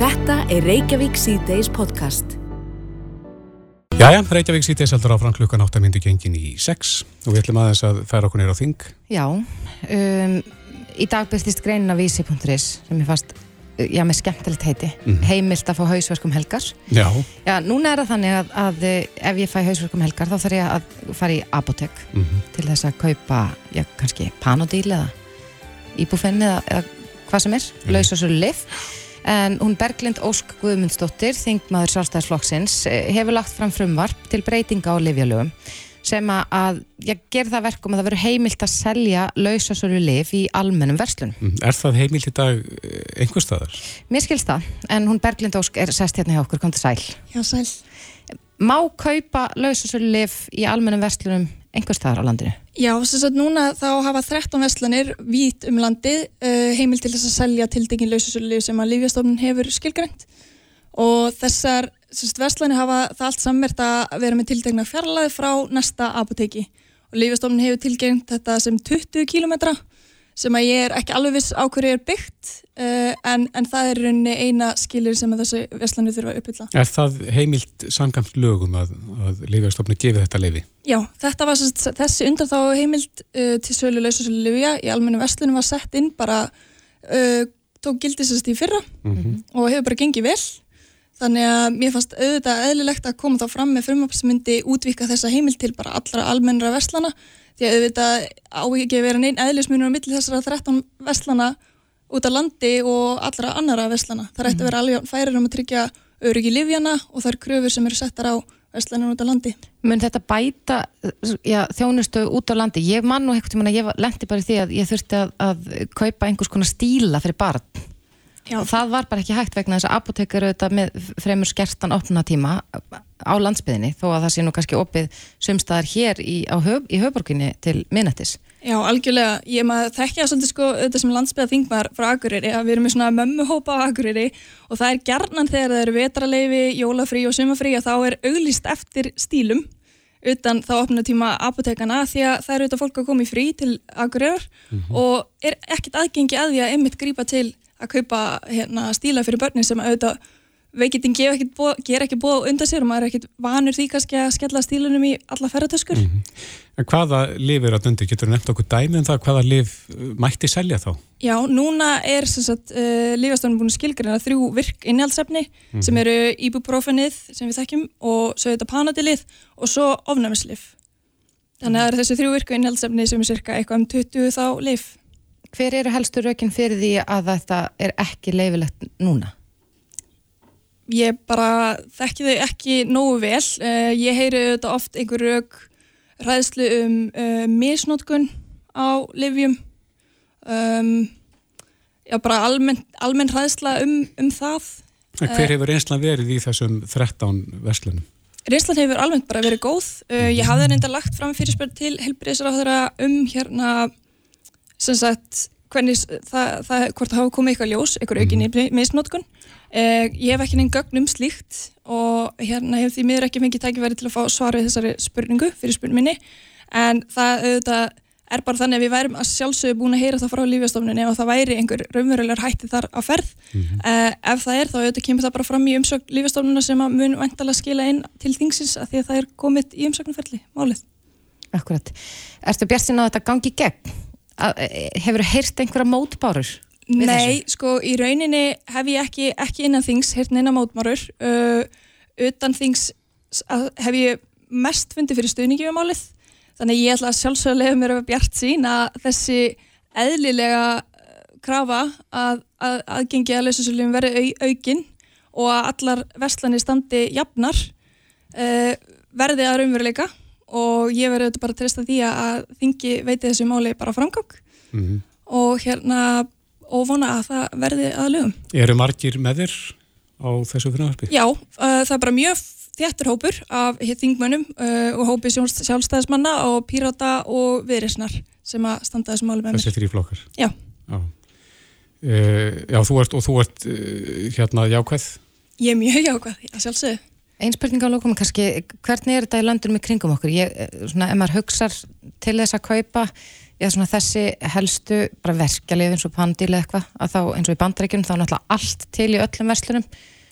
Þetta er Reykjavík C-Days podcast. Jæja, Reykjavík sýtis heldur áfram klukkan 8 myndi gengin í 6 og við ætlum aðeins að færa okkur neyra á þing. Já, um, í dag byrstist greinin af vísi.is sem ég fast, já, með skemmtilegt heiti, heimilt að fá hausverkum helgar. Já, Já, núna er það þannig að, að eh, ef ég fæ hausverkum helgar þá þarf ég að fara í apotek til þess að kaupa, já, kannski panodíl eða íbúfenni eða, eða hvað sem er, mm. laus og svo lif. En hún Berglind Ósk Guðmundsdóttir, þingmaður sjálfstæðisflokksins, eh, hefur lagt fram frumvarp til breytinga á livjalögum sem að, að ég ger það verkum að það verður heimilt að selja lausasölu lif í almennum verslunum. mm, er það heimilt í dag eh, einhver staðar? Mér skilst það, en hún Berglind Ósk er sest hérna hjá okkur, kom til sæl. Já, sæl. Má kaupa lausasölu lif í almennum verslunum einhver staðar á landinu? Já, þess að núna þá hafa 13 verslanir vít um landið uh, heimil til þess að selja tildekinn laususölu sem að Lífjastofnun hefur skilgrænt og þessar sérst, verslanir hafa það allt sammert að vera með tildekna fjarlæði frá næsta apoteki og Lífjastofnun hefur tilgjengt þetta sem 20 km sem að ég er ekki alveg viss á hverju er byggt uh, en, en það er rauninni eina skilir sem þessu verslanir þurfa að uppfylla. Er það heimilt samkvæmt lögum að, að Lífjastofni gefi þetta leifi? Já, þetta var sérst, þessi undan þá heimild uh, til sölu lausasölu livja í almennu verslunum var sett inn bara uh, tók gildi sérst í fyrra og hefur bara gengið vel þannig að mér fannst auðvitað eðlilegt að koma þá fram með frumvarp sem myndi útvika þessa heimild til bara allra almennra verslana því að auðvitað á ekki að vera neinn eðlismunur á milli þessara 13 verslana út á landi og allra annara verslana. Það ætti að vera alveg færir um að tryggja öryggi livjana og þær kröfur sem eru settar á verslanir út á landi. Mun þetta bæta já, þjónustu út á landi? Ég man nú eitthvað, ég lendi bara því að ég þurfti að, að kaupa einhvers konar stíla fyrir barn Já. og það var bara ekki hægt vegna þess að apotekar auðvitað með fremur skertan opnatíma á landsbyðinni þó að það sé nú kannski opið sumstaðar hér í, höf, í höfborginni til minnættis. Já, algjörlega. Ég maður þekkja svolítið sko þetta sem landsbyða þingmar frá Akureyri að við erum með svona mömmuhópa á Akureyri og það er gerðnan þegar það eru vetraleifi, jólafrí og sumafrí að þá er auglýst eftir stílum utan þá opna tíma apotekana því að það eru auðvitað fólk að koma í frí til Akureyrar og er ekkert aðgengi að því að einmitt grípa til að kaupa hérna, stíla fyrir börnin sem auðvitað veikitinn ger ekki búið undan sér og maður er ekkert vanur því kannski að skella stílunum í alla ferratöskur. En hvaða lif er að dundi? Getur þú nefnt okkur dæmi um það hvaða lif uh, mætti selja þá? Já, núna er uh, lífastofnum búin að skilgjörna þrjú virk innhjálpsefni sem eru ibuprofenið sem við þekkjum og svo þetta panadilið og svo ofnæmislif. Þannig að þessi þrjú virku innhjálpsefni sem er cirka eitthvað um 20 þá lif. Hver eru helstu raukinn fyrir því að þetta er ekki leifilegt núna? Ég bara þekki þau ekki nógu vel. Uh, ég heyri þetta oft einhver rauk ræðslu um uh, misnótkun á livjum. Um, já, bara almenn, almenn ræðsla um, um það. En hver hefur reynslan verið í þessum 13 verslunum? Reynslan hefur almennt bara verið góð. Uh, ég hafði reynda lagt fram fyrirspörð til helbriðisráðara um hérna sem sagt hvernig það, það hvort það hafa komið eitthvað ljós, eitthvað aukinni misnótkun. Uh, ég hef ekki neinn gögn um slíkt og hérna hef því miður ekki fengið tækifæri til að fá svar við þessari spurningu fyrir spurninginni en það auðvitað er bara þannig að við værum að sjálfsögðu búin að heyra það frá lífjastofnunni og það væri einhver raunverulegar hætti þar á ferð mm -hmm. uh, ef það er þá auðvitað kemur það bara fram í umsögn lífjastofnunna sem að mun vantala skila inn til þingsins að því að það er komið í umsögnumferli málið. Akkurat. Erstu bjart sín á þetta gangi gegn? Hefur þú heyrt einhverja mótbárur? Nei, sko í rauninni hef ég ekki, ekki innan þings heyrt neina mótbárur. Uh, utan þings hef ég mest fundið fyrir stuðningi við málið. Þannig ég ætla að sjálfsöglega mér að bjart sín að þessi eðlilega krafa að, að aðgengi að laususöljum verði au, aukinn og að allar verslanir standi jafnar uh, verði að raunveruleika og ég verði auðvitað bara að treysta því að þingi veiti þessu máli bara framgang mm -hmm. og hérna og vona að það verði að lögum. Eru margir með þér á þessu fyrirvarpi? Já, uh, það er bara mjög þjættur hópur af þingmönnum uh, og hópi sjálfstæðismanna og pírata og viðrisnar sem að standa þessum máli með mér. Þessi þrjí flokkar? Já. Já, uh, já þú ert, og þú ert hérna jákvæð? Ég er mjög jákvæð, að sjálfsögðu. Einn spurning á lókum kannski, hvernig er þetta í landunum í kringum okkur? Ég, svona, ef maður hugsar til þess að kaupa já, svona, þessi helstu bara verkjalið eins og pandíl eða eitthvað, að þá eins og í bandaríkjunum þá er náttúrulega allt til í öllum verslunum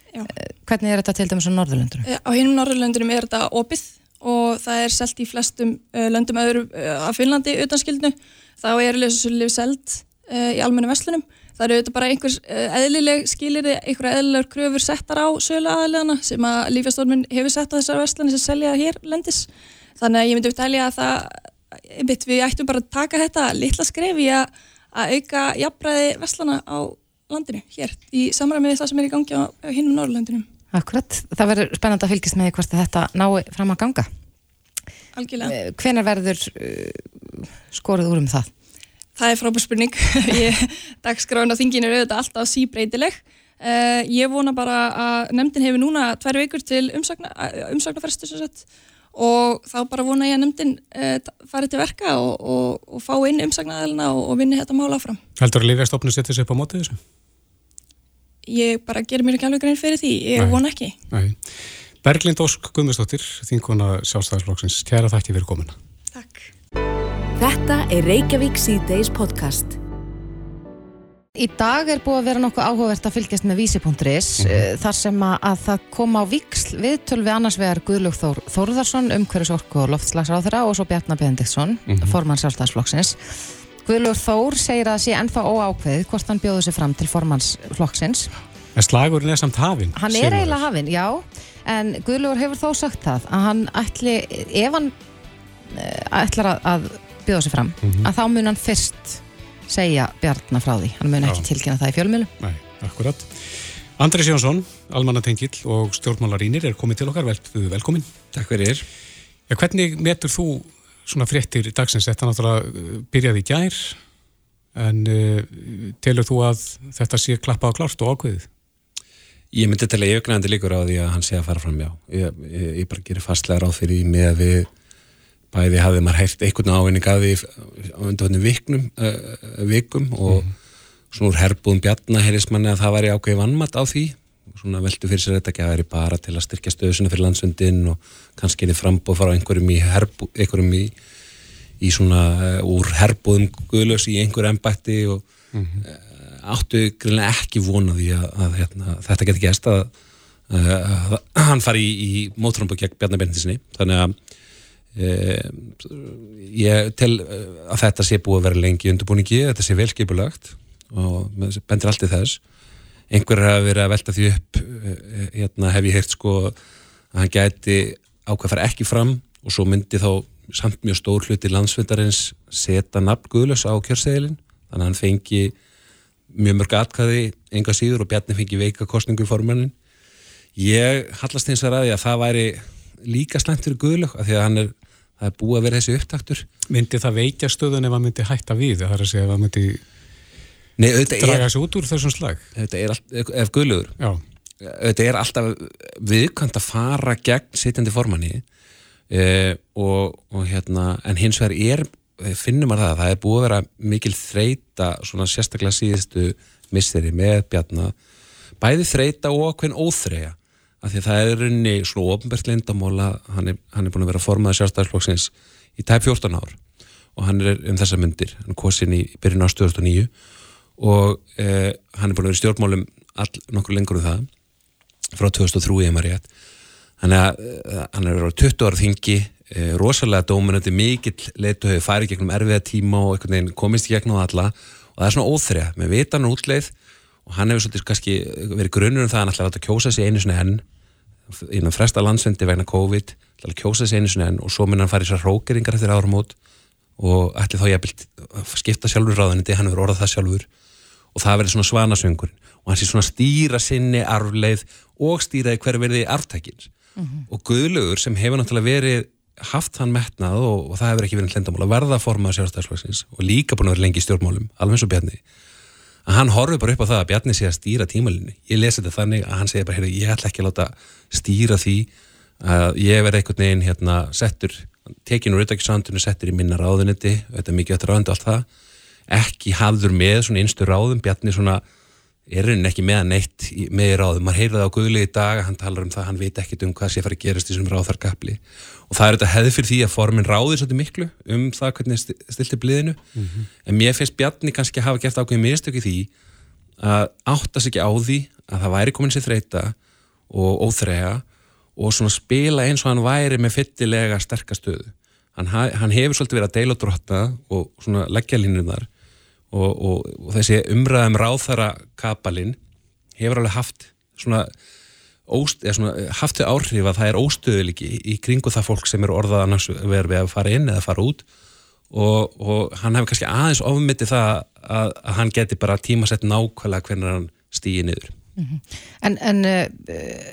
Já. Hvernig er þetta til dæmis á Norðurlöndunum? Eh, Á hinum Norðurlöndunum er þetta opið og það er selt í flestum löndum öðru af Finnlandi utanskildnu. Þá er lesusulif selt í almennu verslunum. Það eru auðvitað bara einhvers uh, eðlileg skilir, einhverja eðlilegur kröfur settar á sölu aðalegana sem að lífjastofnun hefur sett á þessar verslunni sem selja hér lendis. Þannig að ég myndi upptælja að það, einmitt, við ættum bara að taka þetta litla skref í að, að auka jafnbræði verslana á landinu hér í samræmi við það sem er í gangi á, á hinum Norðurlöndunum. Akkurat, það verður spennandi að fylgjast með hvort þetta nái fram að ganga. Algjörlega. Hvenar verður uh, skorið úr um það? Það er frábær spurning. (laughs) Dagskráin á þinginu er auðvitað alltaf síbreytileg. Uh, ég vona bara að nefndin hefur núna tvær vikur til umsagna, umsagnafrestu sem sagt og þá bara vona ég að nefndin uh, fari til verka og, og, og fá inn umsagnaðalina og, og vinni þetta mál áfram. Heldur að Lífjastofnun setja sig upp á mótið þessu? Ég bara ger mér ekki alveg grein fyrir því, ég Nei. vona ekki. Nei. Berglind Ósk Guðmustóttir, þinguna sjálfstæðisflokksins, kæra þakki fyrir komuna. Takk. Þetta er Reykjavík C-Days podcast. Í dag er búið að vera nokkuð áhugavert að fylgjast með vísi.is mm þar sem að, að það kom á viksl viðtöl við annars vegar Guðlug Þór Þórðarsson, umhverfis orku og loftslagsráðara og svo Bjarnar Benediktsson, formann sjálfstæðsflokksins. Guðlug Þór segir að það sé ennþá óákveðið hvort hann bjóði sig fram til formanns flokksins. En slagurinn er samt hafinn. Hann er eiginlega hafinn, já, en Guðlugur hefur þó sagt það að hann ætli, ef hann uh, ætlar að, að bjóða sig fram, að þá mun hann fyrst segja Bjarnar frá því. Hann mun ekki Já. tilkynna það í fjölmjölu. Nei, akkurat. Andris Jónsson, almannatengill og stjórnmálarínir er komið til okkar, vel, velkomin. Takk fyrir. Ja, hvernig metur þú svona fréttir dagsins? Þetta náttúrulega uh, byrjaði í gær, en uh, telur þú að þetta sé klappað og klárt og ákveðið? Ég myndi til að ég auknandi líkur á því að hann sé að fara fram, já. Ég, ég, ég bara gerir fastlega ráð fyrir því með að við bæði hafði maður heyrt einhvern ávinning að því á undanfjöndum viknum, uh, vikum og svona úr herbúðum bjarna heyrðist manni að það væri ákveði vannmatt á því. Svona veldu fyrir sér þetta ekki að væri bara til að styrkja stöðusina fyrir landsundin og kannski er þið frambóð frá einhverjum í, herbú, einhverjum í, í svona uh, úr herbúðum guðlaus í einhverju embætti og áttu greinlega ekki vona því að, að hérna, þetta geti gæst að, hann fari í, í mótrömbu gegn Bjarnar Bjarnisinni þannig að ég tel eh, að þetta sé búið að vera lengi í undirbúningi, þetta sé velskipulagt og bendir allt í þess. Einhverjar hafa verið að velta því upp eh, hérna hef ég heyrt sko að hann gæti ákvað fara ekki fram og svo myndi þá samt mjög stór hluti landsfundarins setja nafn Guðlaus á kjörseðilin þannig að hann fengi mjög mörg atkvæði enga síður og Bjarni fengi veika kostningu í formannin ég hallast eins að ræði að það væri líka slæmt fyrir Guðlaug af því að hann er, það er búið að vera þessi upptaktur Myndi það veikja stöðun ef hann myndi hætta við? Það er að segja ef hann myndi Nei, draga sig út úr þessum slag? er ef Guðlaugur Já, auðvitað er alltaf viðkvæmt að fara gegn sitjandi formanni eh, og, og hérna en hins vegar er, finnum maður það það er búið að vera mikil þreita svona sérstaklega síðustu misseri með Bjarna bæði þreita og hvern óþreja af því að það er runni svona ofnbært lindamóla hann, er- hann er búin að vera formaður sjálfstæðisflokksins í tæp 14 ár. Og hann er um þessa myndir, hann er kosin í byrjun á 2009 og eh, hann er búin að vera í stjórnmálum all, nokkur lengur um það. Frá 2003 ef maður rétt. Þannig að uh, hann er verið á 20 ára þingi uh, rosalega dóminandi mikill leitu hefur farið gegnum erfiða tíma og komist í gegnum alla. Og það er svona óþrjá með vitan og útleið og hann hefur svolítið kannski verið grunnur um það að hann ætlaði að kjósa sig einu svona enn innan fresta landsvendi vegna COVID ætlaði að kjósa sig einu svona enn og svo mun hann fara í sér rókeringar eftir áramót og ætli þá ég að skipta sjálfur ráðanindi, hann hefur orðað það sjálfur. Og það verður svona svanasöngurinn og hann sé svona stýra sinni arfleið og stýraði hver verði arftækins. Og Guðlaugur sem hefur náttúrulega verið haft þann metnað og, og það hefur ekki verið hlendamál að verða formað sjálfstæðsflokksins og líka búin að vera lengi í stjórnmálum, alveg eins og Bjarni að hann horfið bara upp á það að Bjarni sé að stýra tímalinni ég lesi þetta þannig að hann segir bara heyrðu, ég ætla ekki að láta stýra því að ég verði einhvern veginn hérna settur, tekin úr auðvitaðkisandunni settur í minna ráðuniti, þetta er mikið ráðundi allt það. Ekki hafður með svona einstu ráðum, Bjarni svona er raunin ekki með neitt í- með í ráðum, maður heyrði það á Guðli í dag hann talar um það, hann veit ekkit um hvað sé að fara að gerast í þessum ráðarkapli og það er þetta hefði fyrir því að formin ráði svolítið miklu um það hvernig sti- stilti bliðinu en mér finnst Bjarni kannski hafa gert ákveðin mistök í því að átta sig ekki á því að það væri komin sér þreita og óþrega og svona spila eins og hann væri með fyllilega sterkastöðu hann, ha- hann hefur svolítið verið að deila og drotta og svona leggja línunar og, og, og þessi umræðum ráþara kapalinn hefur alveg haft svona, óst, eða svona haft þau áhrif að það er óstöðuliki í, kringu það fólk sem er orðað annars verið við að fara inn eða fara út og, og hann hefur kannski aðeins ofmyndi það að, að hann geti bara tímasett nákvæmlega hvernig hann stýði niður En, en uh,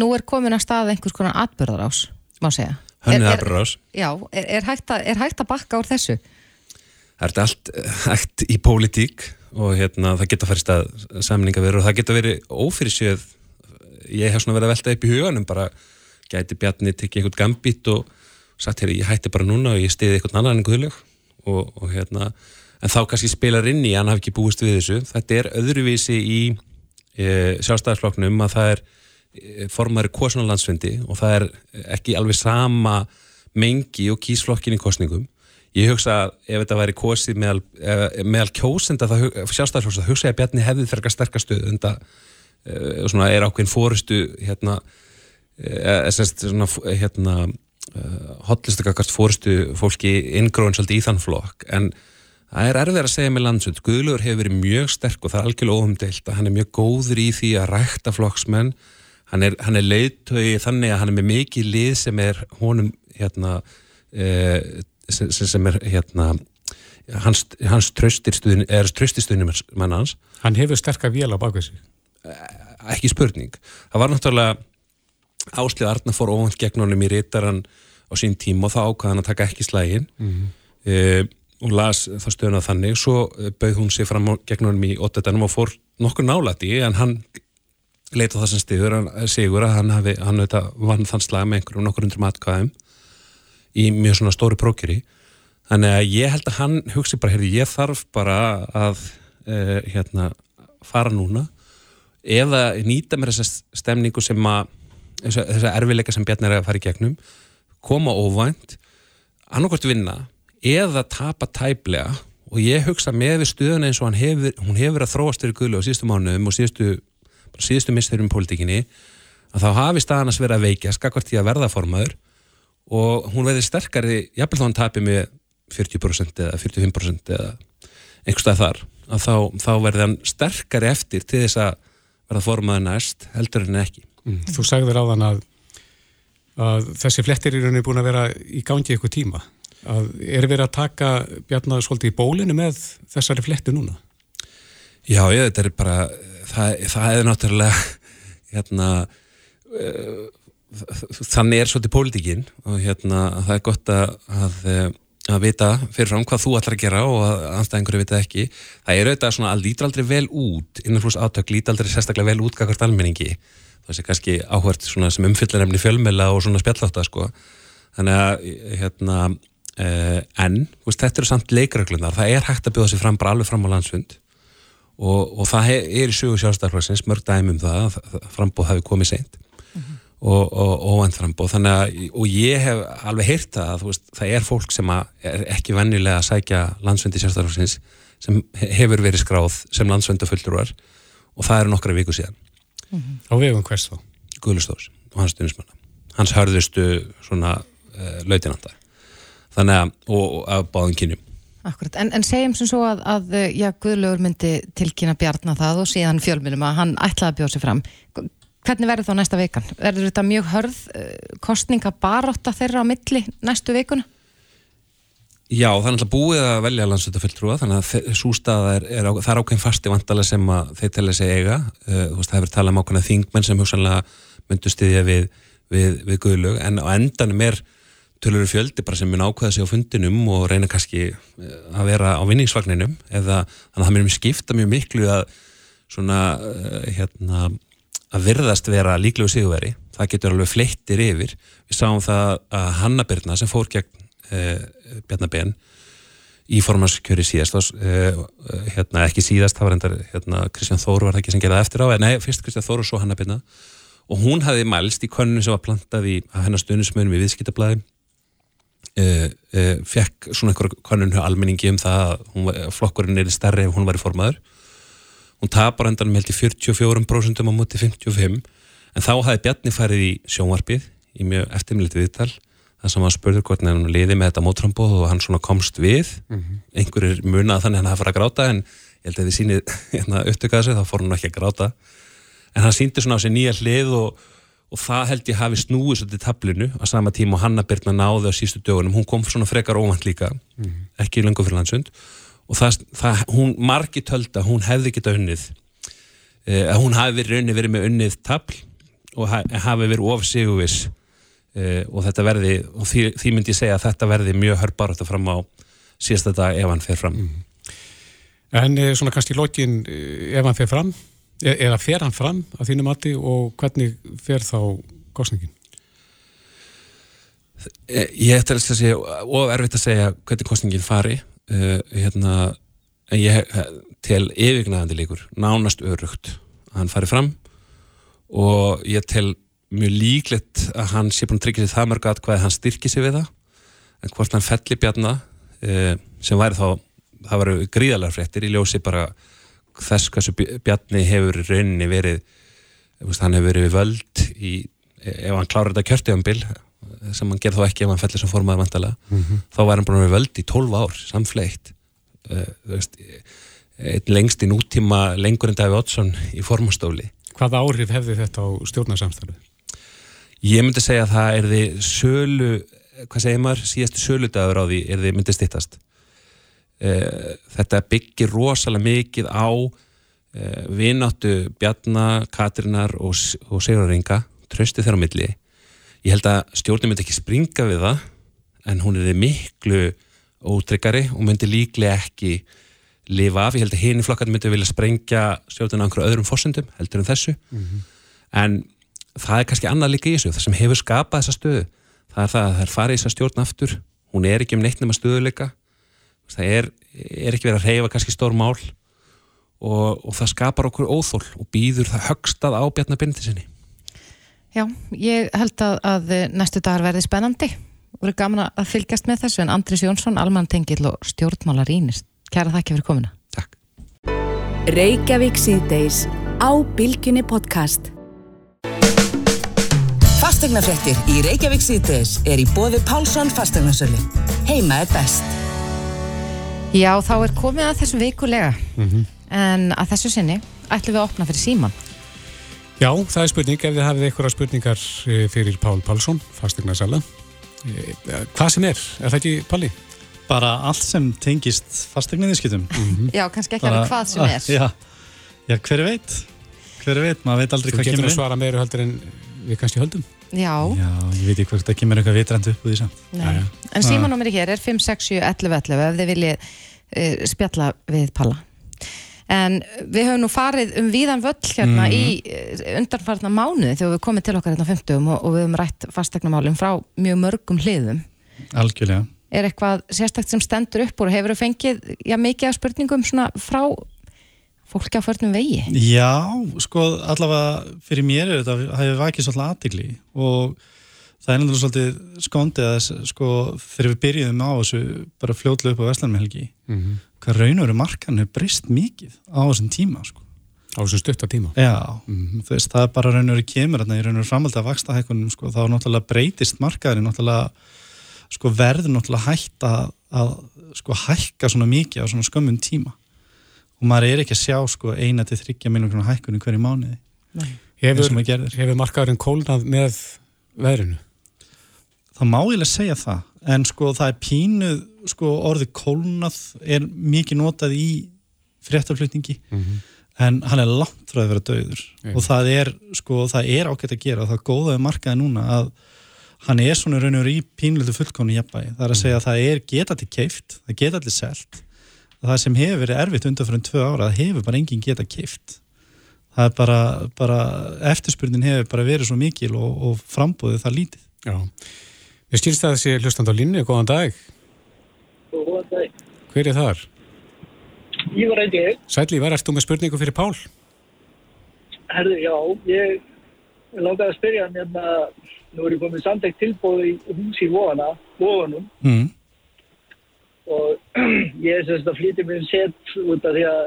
nú er komin að stað einhvers konar atbyrðarás, má segja. Hann er- atburðarás. Já, er, er, hægt að, er hægt að bakka úr þessu? Það er allt eh, hægt í pólitík og hérna, það geta farið stað samninga verið og það geta verið ófyrirsjöð ég hef svona verið að velta upp í huganum bara gæti Bjarni tekið einhvern gambít og sagt, hér, ég hætti bara núna og ég stiði einhvern annan en guðlög og, og hérna, en þá kannski spilar inn í hann hafi ekki búist við þessu. Þetta er öðruvísi í e, sjálfstæðarflokknum að það er e, formari kosunarlandsfundi og það er ekki alveg sama mengi og kýsflokkin í kosningum. Ég hugsa að ef þetta væri kosið meðal, eh, meðal kjósenda sjálfstæðarflokks það hugsa ég að Bjarni hefði frekar sterkastuð en það svona er ákveðin fórustu hérna uh, semst, svona, hérna hotlistakakast fórustu fólki inngróin svolítið í þann flokk. En það er erfið að segja með landsund Guðlur hefur verið mjög sterk og það er algjörlega óumdeilt að hann er mjög góður í því að rækta flokksmenn. Hann er, er leiðtögi þannig að hann er með mikið lið sem er honum hérna uh, sem, sem er hérna hans, hans tröstirstuðin er tröstirstuðin mann hans. Hann hefur sterkar vél á bakvið sig. Ekki spurning. Það var náttúrulega Áslið Arna fór óvand gegn honum í reytaran á sín tíma og þá ákvaði hann að taka ekki slægin Mhm. e, og las það stöðuna þannig svo eh, bauð hún sig fram gegn honum í óttetanum og fór nokkur nálæti en hann leita það sem stiður hann, sigur að hann, hafi, hann auðvitað vann þann slag með einhverjum nokkur undir matkvæðum í mjög svona stóri prókjuri þannig að ég held að hann hugsi bara, heyrði, ég þarf bara að uh, hérna, fara núna eða nýta mér þessa stemningu sem að þessa, erfileika sem Bjarni er að fara í gegnum koma óvænt annarkvært vinna eða tapa tæplega. Og ég hugsa með við stöðuna eins og hefur, hún hefur að þróast fyrir guðlu á síðustu mánuðum og síðustu, síðustu misturum í pólitíkinni að þá hafi staðan að vera að veikja skakvart í að verða formaður. Og hún verði sterkari jafnvel þá hann tapi með 40% eða 45% eða einhverstað þar að þá, þá verði hann sterkari eftir til þess að verða formaður næst heldur en ekki Mm. Þú sagðir á þann að, að þessi flettir í rauninni búin að vera í gangi ykkur tíma. Að er verið að taka Bjarnar svolítið í bólinu með þessari fletti núna? Já, ég, þetta er bara það, það er náttúrulega hérna uh, þannig er svolítið pólitíkin og hérna það er gott að, að að vita fyrirfram hvað þú ætlar að gera og að anstæðingur vita ekki. Það er auðvitað svona að lítur aldrei vel út innanflús átök lítur aldrei sérstaklega vel út kakvart almenningi. Það sé kannski áhvert sem umfyllarefni fjölmela og svona spjalláta sko. Þannig að hérna eh, en, veist, þetta eru samt leikreglunar það er hægt að bjóða sig fram bara alveg fram á landsfund. Og, og það er í sögu sjálfstæðarflagsins mörg dæmi um það að frambóð hafi komið seint og, og óvænt frambóð þannig að, og ég hef alveg heyrt það að þú veist, það er fólk sem að er ekki vennilega að sækja landsfundi sjálfstæðarflagsins sem he- hefur verið skráð sem landsfundafulltrúar og það eru nokkra viku síðan. Á vegum hvers þá? Guðlustóðs og hans stuðnismanna hans hörðustu svona uh, lautinandar þannig að, og, og að báðum kynjum. Akkurat, en, en segjum sem svo að, að já, Guðlaugur myndi tilkynna Bjarnar það og síðan fjölmjölum að hann ætlaði að bjóða sig fram. Hvernig verður þá næsta vikan? Verður þetta mjög hörð uh, kostninga barótta þeirra á milli næstu vikuna? Já, það er náttúrulega búið að velja landsvöldafulltrúa þannig að svo staða er, er, það er ákveðin fasti vandalega sem þeir telja sig eiga uh, þú veist, það hefur talað um ákveðina þingmenn sem hugsanlega myndu styðja við, við, við guðlög, en á endanum er tölur fjöldi bara sem mun ákveða sig á fundinum og reyna kannski eh, að vera á vinningsvagninum eða þannig að það munum skipta mjög miklu að svona hérna að virðast vera líklegu sigurveri það getur alveg fleittir yfir. Við sáum það að Hanna Birna sem fór gegn uh, Bjarnabenn í formanskjöri síðast uh, hérna ekki síðast, það var endar hérna, Kristján Þóru var það ekki sem gerði það eftir á nei, fyrst Kristján Þóru og svo Hanna Birna. Og hún hafði mælst í könnun sem var plantað í hennar stuðnismunum í viðskiptablaði. Uh, uh, fekk svona einhver kannun hjá almenningi um það að var- flokkurinn er stærri ef hún var í formaður hún tapar endanum held í 44% á móti 55 en þá hafði Bjarni farið í sjónvarpið í mjög eftirmilið viðtal þar sem hann spurði hvort hann liði með þetta mótrambóð og hann svona komst við. Einhverjir munað þannig að hann hafa farið að gráta en ég held að þið sýnið (laughs) hérna, upptökaða sig þá fór hann ekki að gráta. En hann síndi svona á sig nýja hlið og, og það held ég hafi snúið svolítið tablinu á sama tíma og Hanna Birna náði á sístu dögunum, hún kom svona frekar óvand líka ekki lengur fyrir landsund og það, það, hún margi tölda hún hefði geta unnið eh, hún hafi verið unnið verið með unnið tabl og ha- hafi verið of sigurvis eh, og þetta verði og því, því myndi ég segja að þetta verði mjög hörbarátt fram á síðasta dag ef hann fer fram En eh, svona kannski lokin eh, ef hann fer fram, e- eða fer hann fram að þínu mati og hvernig fer þá kostningin? Eh, Ég ætti að segja, of erfitt að segja hvernig kostningin fari uh, hérna, en ég tel yfirgnæðandi líkur, nánast örugt að hann fari fram og ég tel mjög líklegt að hann sé búin að tryggja sér það mörg að hvað hann styrki sig við það. En hvort hann felli bjarna uh, sem væri þá, það væri gríðalega fréttir í ljósi bara þess hversu Bj- Bjarni hefur rauninni verið hann hefur verið við völd í, ef hann klárar þetta kjörtíðanbil sem hann gerð þó ekki ef hann fellir sem formaður vantalega þá var hann vera við völd í 12 ár veist, einn lengst í nútíma lengur en Davíð Oddsson í formastóli. Hvaða áhrif hefði þetta á stjórnarsamstarfið? ég myndi segja að það er því sölu, hvað segir maður? Síðastu söludagur á því er því myndi stittast uh, þetta byggir rosalega mikið á uh, vináttu Bjarna, Katrínar og, S- og Sigurðaringa trösti þeirra á milli ég held að stjórnum myndi ekki springa við það en hún er miklu ótryggari og myndi líklega ekki lifa af, ég held að hini flokkarnir myndi vilja sprengja stjórnum á einhverju öðrum fórsendum heldur en þessu. En það er kannski annað líka í þessu það sem hefur skapað þessa stöðu það er það að það er farið í þessa stjórn aftur. Hún er ekki um neitt nema stöðuleika það er, er ekki verið að reyfa kannski stór mál og, og það skapar okkur óþól og býður það högstað á Bjarnabindi sinni Já, ég held að, að næstu dagar verði spennandi og verið gaman að fylgjast með þessu en Andris Jónsson, Alman Tengill og stjórnmálar ínist. Kæra þakki fyrir komuna. Takk Reykjavík síðdeis á Bilginni podcast. Fastegnafréttir í Reykjavík síðdeis er í bóði Pálsson fastegnasölu. Heima er best. Já, þá er komið að þessu vikulega en að þessu sinni ætlum við að opna fyrir síman. Já, það er spurning ef þið hafið einhverja spurningar eh, fyrir Pál Pálsson, fastegnarsala. Hvað sem er, er það ekki Palli? bara allt sem tengist fastegninniðskiptum Já, kannski ekki alveg hvað sem er. já, já, hver veit hver veit, maður veit aldrei Þú hvað getur kemur að inn svara meiru heldur en við kannski höldum. Já, já, ég veit ekki hvort það kemur eitthvað vitrænt upp úr því samt nei. En símanúmeri hér er 567 11 11 ef þið viljið uh, spjalla við Palla. En við höfum nú farið um víðan völl hérna í uh, undanfarna mánuði þegar við komum til okkar hérna á 50 og, og við höfum rætt fastegnamálum frá mjög mörgum hliðum. algjörlega Er eitthvað sérstakt sem stendur upp og hefur þú fengið já, mikið af spurningum svona frá fólki á förnum vegi? Já, sko, allavega fyrir mér er þetta hefur vakið svolítið aðtigli og það er náttúrulega svolítið skondið að sko, þegar við byrjuðum á þessu bara fljótlega upp á Vestlandmehelgi Mhm. hvað raun og veru markan hefur breyst mikið á þessum tíma, sko. Á þessum stutta tíma. Já, þú veist, það er bara raun og veru kemur þarna í raun og veru framhaldi að vaksta hækkunum, sko, þá náttúrulega breytist markaðurinn náttúrulega, sko, verður náttúrulega hægt að, að sko, hækka svona mikið á svona skömmun tíma og maður er ekki að sjá, sko, eina til þryggja minnum hækkunum hverju mánuði Hefur, hefur markaðurinn kólnað með veðrinu? Það má ég alveg segja það, en sko það er pínuð, sko orðið kólnað er mikið notað í fréttaflutningi, en hann er langt frá að vera döður Nei. og það er, sko, það er ágætt að gera. Og það er góðaði markaði núna að hann er svona raun og í pínulegu fullkónu jafnvægi, það er að segja að það er getað til keift, það geta allir selt. Það sem hefur verið erfitt undan fyrir tvö ára, það hefur bara enginn getað keift það er bara, bara eftirspurnin hefur bara verið svo mikil og, og frambúðið það lítið. Já. Ég skilst að þessi hlustand á línu, góðan dag. Góðan dag. Hver er þar? Ég var eitthvað, Sætli, var erst þú með spurningu fyrir Pál? herðu, já, ég ég langaði að spyrja hann hérna, nú er ég komið samtækt tilbúð í hús í Vóana, Vóanum mm. og (clears throat) ég er sérst að flytja mér set út af því að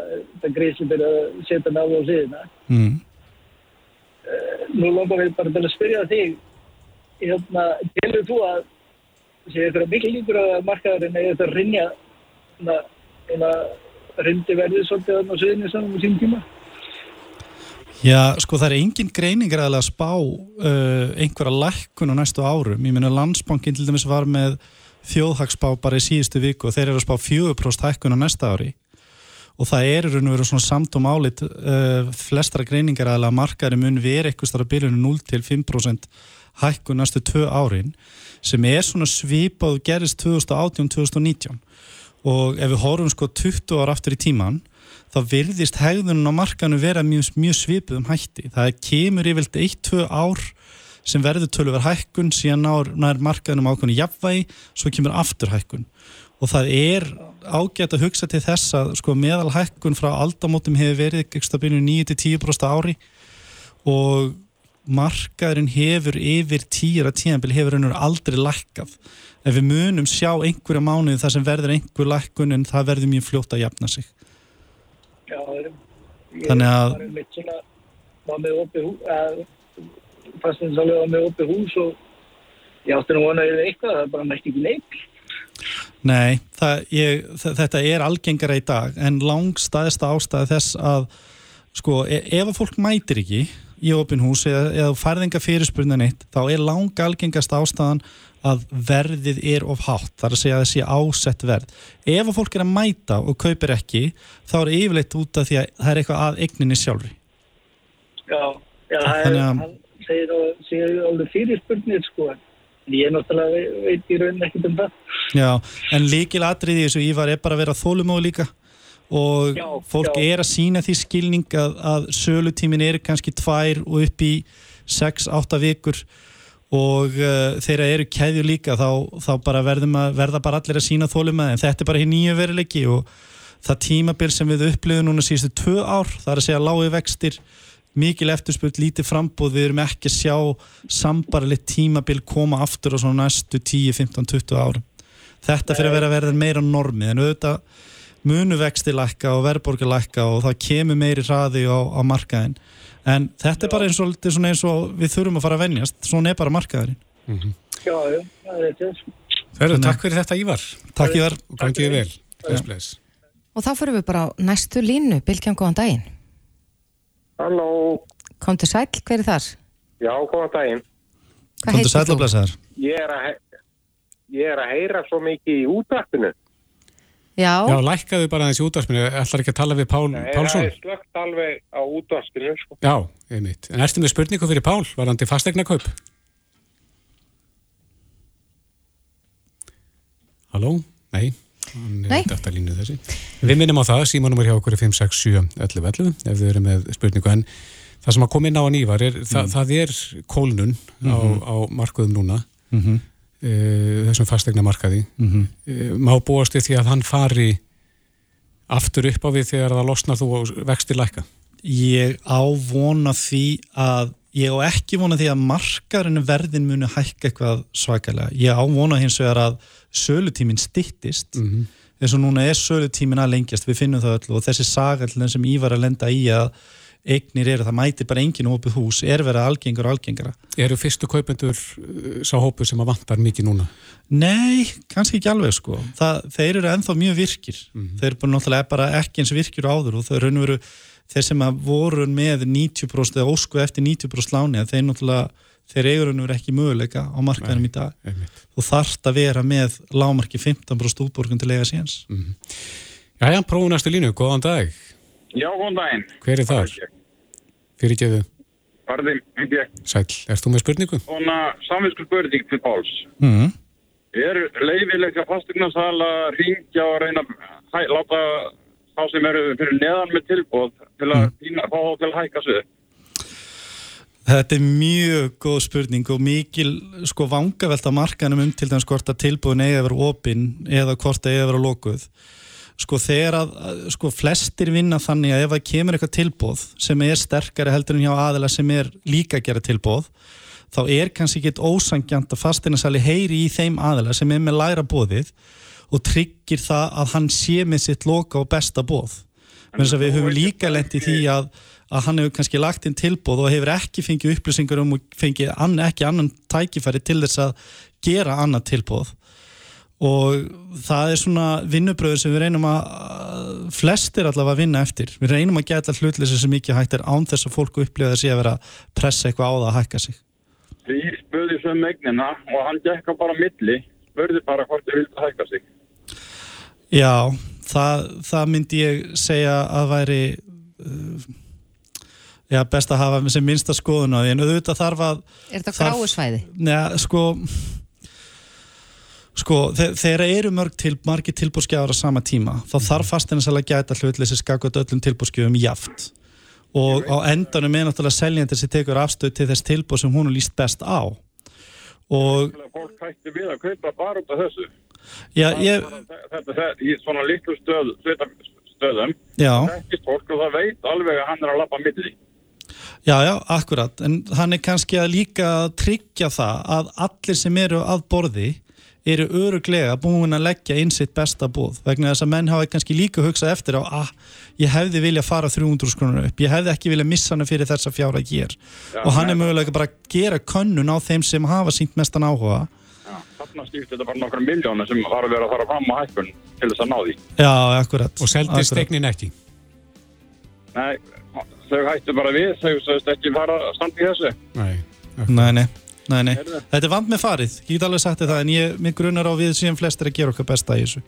það greiðsli byrja að setja mig á á hliðina Mm. uh, nú langar við bara til að spyrja þig hérna, telur þú að sé þetta mikil líkur að markaðurinn eða þetta rinja hérna, hérna, rindi verðið svolítið á sviðinu saman á sín tíma Já, sko það er engin greiningar að spá uh, einhverja lækkun á næstu árum. Ég meina landsbankin til dæmis var með þjóðhagsspá bara í síðustu viku og þeir eru að spá 4% hækkun á næsta ári og það er raun og veru svona samt og málit uh, flestra greiningar að markaðri mun veri eitthvað starf byrjunum 0-5% hækkun næstu tvö árin sem er svona svipað gerist 2018-2019 og ef við horfum sko 20 ára aftur í tíman þá virðist hegðunum á markanu vera mjög, mjög svipið um hætti. Það kemur yfirlt 1-2 ár sem verður tölver hækkun síðan nær, nær markanum ákveðinu jafnvægi, svo kemur aftur hækkun. Og það er ágætt að hugsa til þess að sko, meðal hækkun frá aldamótum hefur verið ekki stabilinu 9-10% ári og markaðurinn hefur yfir tíra tíanbili hefur hennur aldrei lækkað. Ef við munum sjá einhverja mánuði þar sem verður einhver lækkun en það verður mjög fljótt að jafna sig. Já, Þannig að- var einmitt svona var með opið hús að fastinsalega var með opið hús og ég átti nú vonaði eitthvað, það er bara næst ekki neitt Nei, það, ég, þetta er algengara í dag en langstæðista ástæði þess að sko, e ef að fólk mætir ekki í opin hús eða, eða færðinga fyrirspurnin eitt, þá er lang algengast ástæðan að verðið er of hátt, þar að segja að það sé ásett verð. Ef að fólk er að mæta og kaupir ekki, þá er yfirleitt út af því að það er eitthvað að eigninni sjálfri. Já, já það er, Þannig að- hann segir, og- alveg fyrirspurnir sko en ég náttúrulega veit, í raunin ekkert um það Já, en líkil atriði þessu Ívar er bara að vera þólumóð líka og Já, fólk já. er að sína því skilning að, að sölutímin er kannski tvær og upp í 6-8 vikur. Og uh, þeirra eru keðju líka þá, þá bara að verða bara allir að sína þólumóð en þetta er bara hér nýju veruleiki og það tímabil sem við upplifum núna síðustu tvö ár, það er að segja lágu vextir mikil eftirspurt, lítið frambóð við erum ekki að sjá sambarlegt tímabil koma aftur á svona næstu 10, 15, 20 árum. Þetta fyrir að vera að verða meira normið en auðvitað munu vexti lækka og verðborgar lækka og það kemur meiri hraði á, á markaðin en þetta er bara eins og, er eins og við þurfum að fara að venjast, svona er bara markaðin Já, já, það er þetta Ferðu, takk fyrir þetta Ívar Takk Ívar og gangið vel bless, bless. Og þá fyrir við bara á næstu línu, Bilkjan, góðan daginn. Halló, Kom til sæl, hver er þar? já, góðan daginn. Hvað heitir þú? Ég er, að, he- ég er að heyra svo mikið í útvarpinu. Já, Já, lækkaðu bara þessi útvarpinu, ætlar ekki að tala við Pál Nei, Pálsson? það er slögt alveg á útvarpinu, sko. Já, einmitt. En ertu með spurningu fyrir Pál, varandi fastegna kaup? Halló? Nei, hann Nei. þetta línu þessi. Við minnum á það, símanúmer hjá okkur er 567 11 11, ef þið eru með spurningu, en það sem að koma inn á hann Ívar, er, það, það er kólnun á, á markuðum núna, mm -hmm. uh, þessum fastegna markaði. Mhm. Uh, má búast því að hann fari aftur upp á við þegar það losnar þú og vextir lækka? ég á vona því að ég á ekki vona því að markarinn verðin muni hækka eitthvað svakalega ég á vona hins vegar að sölutíminn styttist Mm -hmm. eins og núna er sölutíminn að lengjast við finnum það öll og þessi sagallin sem Ívar að lenda í að eignir eru, það mæti bara engin opið hús, er verið algengur og algengara. Eru fyrstu kaupendur uh, sá hópu sem að vantar mikið núna? Nei, kannski ekki alveg sko. Það, þeir eru ennþá mjög virkir. Mhm. þeir eru bara náttúrulega bara ekki eins virkir áður og og veru þeir sem að voru með 90% eða ósku eftir 90% láni að þeir náttúrulega þeir veru ekki möguleika á markaðinum í dag. þú þarft að vera með lámarki 15% útborgun til eiga síðans Mm Jæja, prófum næstu línu, góðan dag. Já, góðan daginn. Hver er þar? Fyrirgeðu, Farðin, heiti ég. sæl, ert þú með spurningu? Svona samvinsku spurning til Páls. mm. Er leiðilegt að fasteignarsala ringja og reyna að láta þá sem eru fyrir neðan með tilbúð til að mm. fá þá til að hækka sig? upp? Þetta er mjög góð spurning og mikil sko vangavelt að markanum um til dæmis hvort að tilbúin eigi að vera opinn eða hvort að eigi að vera lokuð sko þegar að sko flestir vinna þannig að ef að kemur eitthvað tilbúð sem er sterkari heldur en hjá aðila sem er líka að gera tilbúð þá er kannski ekki ósangjant að fasteinarsali heyri í þeim aðila sem er með læra bóðið og tryggir það að hann sé með sitt loka og besta bóð menn þess að við höfum líka lent í því að, að hann hefur kannski lagt inn tilbúð og hefur ekki fengið upplýsingar um og fengið ann, ekki annan tækifæri til þess að gera annað tilbúð og það er svona vinnubröður sem við reynum að að flestir allavega að vinna eftir við reynum að geta hlutleysi sem ekki hægt er án þess að fólk upplifa þessi að vera að pressa eitthvað á það að hækka sig Því spöði svo megnina og hann gekk á bara milli, spurði bara hvort þið vildi hækka sig. Já, það, það myndi ég segja að væri uh, já, best að hafa sem minnsta skoðun á því en auðvitað þarf að Er þetta gráu svæði? Neða, sko sko, þe- þegar eru mörg til, margir tilbúrskjáður á sama tíma þá þarf fasteinasalega gæta hlutleysi skakot öllum tilbúrskjöfum jaft og á endanum er náttúrulega seljandi sem tekur afstöð til þess tilbúr sem hún er líst best á. Og Fólk hætti við að kaupa bara út af þessu. já, ég, Þetta, í svona litlu stöð, stöðum, þekkist fólk og það veit alveg að hann er að lappa á milli. Já, já, akkurat, en hann er kannski að líka tryggja það að allir sem eru að borði eru öruglega búin að leggja inn sitt besta búð vegna þess að menn hafa kannski líka hugsað eftir á að ég hefði vilja fara 300 skrónur upp, ég hefði ekki vilja missa hana fyrir þessa fjára hér Já, og hann er mögulega bara að gera könnun á þeim sem hafa sínt mestan áhuga Já, þarna skipti þetta bara nokkra miljónir sem var að vera að fara fram á hækkun til þess að ná því. Já, akkurat Og seldist akkurat. eignin ekki? Nei, þau hættu bara við, þau sagðist ekki fara að standa í þessu. Nei. Nei, nei, nei. Þetta er vand með farið, ég get alveg sagt það en ég, mig grunar á við sem flestir að gera okkar besta í þessu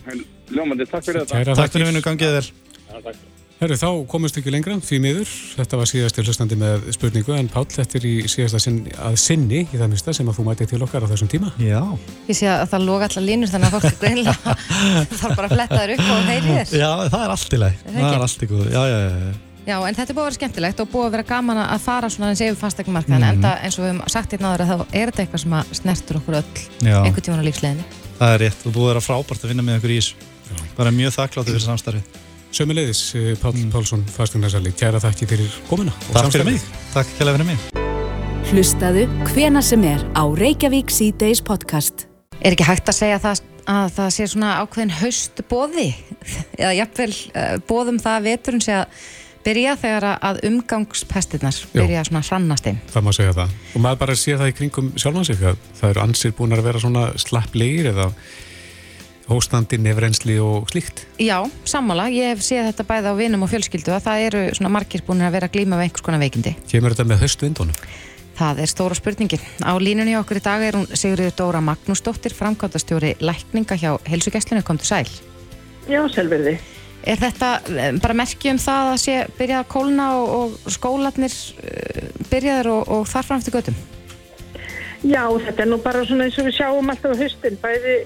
Ljómandi, takk fyrir þetta. Kæra Takk fyrir vinnu, gangið þér Já, takk. Herru, þá komumst ekki lengra, því miður. Þetta var síðasti hlustandi með spurningu, en Páll, þetta er í síðasta sinn, að sinni, í það mista, sem að þú mæti til okkar á þessum tíma. Já. Ég sé að það loga allar línur þannig að fólk er greinilega (laughs) þarf bara að fletta þér upp og þér. Já, það er allt í læg, það er allt í góð Já, já, já, já Já, en þetta er búið að vera skemmtilegt og búið að vera gaman að fara svona eins yfir fastegnumarkaðan Mhm. enda eins og við höfum sagt hérna áður að þá er þetta eitthvað sem að snertur okkur öll Já. einhvern tíman á lífsleginni. Það er rétt, þú búið að vera frábært að vinna með ykkur í þessu Bara mjög þakkláttu fyrir samstarfið Sömuleiðis, eh, Páll Pálsson, fasteignarsali, kæra þakki fyrir komuna. og Takk fyrir samstarfið. mig, takk kærlega fyrir mig Hlustaðu hvena sem er á Reykjavík C-Days podcast. Er ekki hægt að segja það, að það sé svona ákveðin haustbóði (laughs) eða jafnvel uh, bóðum það að veturinn sé að byrja þegar að- að umgangspestirnar Jú. byrja svona að hrannast inn. Það má segja það. Og maður bara sé það í kringum sjálfan sig að það eru ansir búin að vera svona slapplegir eða hóstandi, nefrensli og slíkt. Já, sammála, ég hef séð þetta bæði á vinum og fjölskyldu að það eru svona margir búin að vera að glíma við einhvers konar veikindi. Kemur þetta með höstvindunum? Það er stóra spurningin. Á línunni hjá okkur í dag er hún Sigurður Dóra Magnúsdóttir, framkvæmdastjóri lækninga hjá heilsugesslinu, kom til sæl. Já, selvverði. Er þetta eh, bara merki um það að sé byrjað að kólna og, og skólanir uh, byrjaðir og, og þar fram eftir göttum? Já, þetta er nú bara svona eins og við sjáum alltaf á höstin, bæði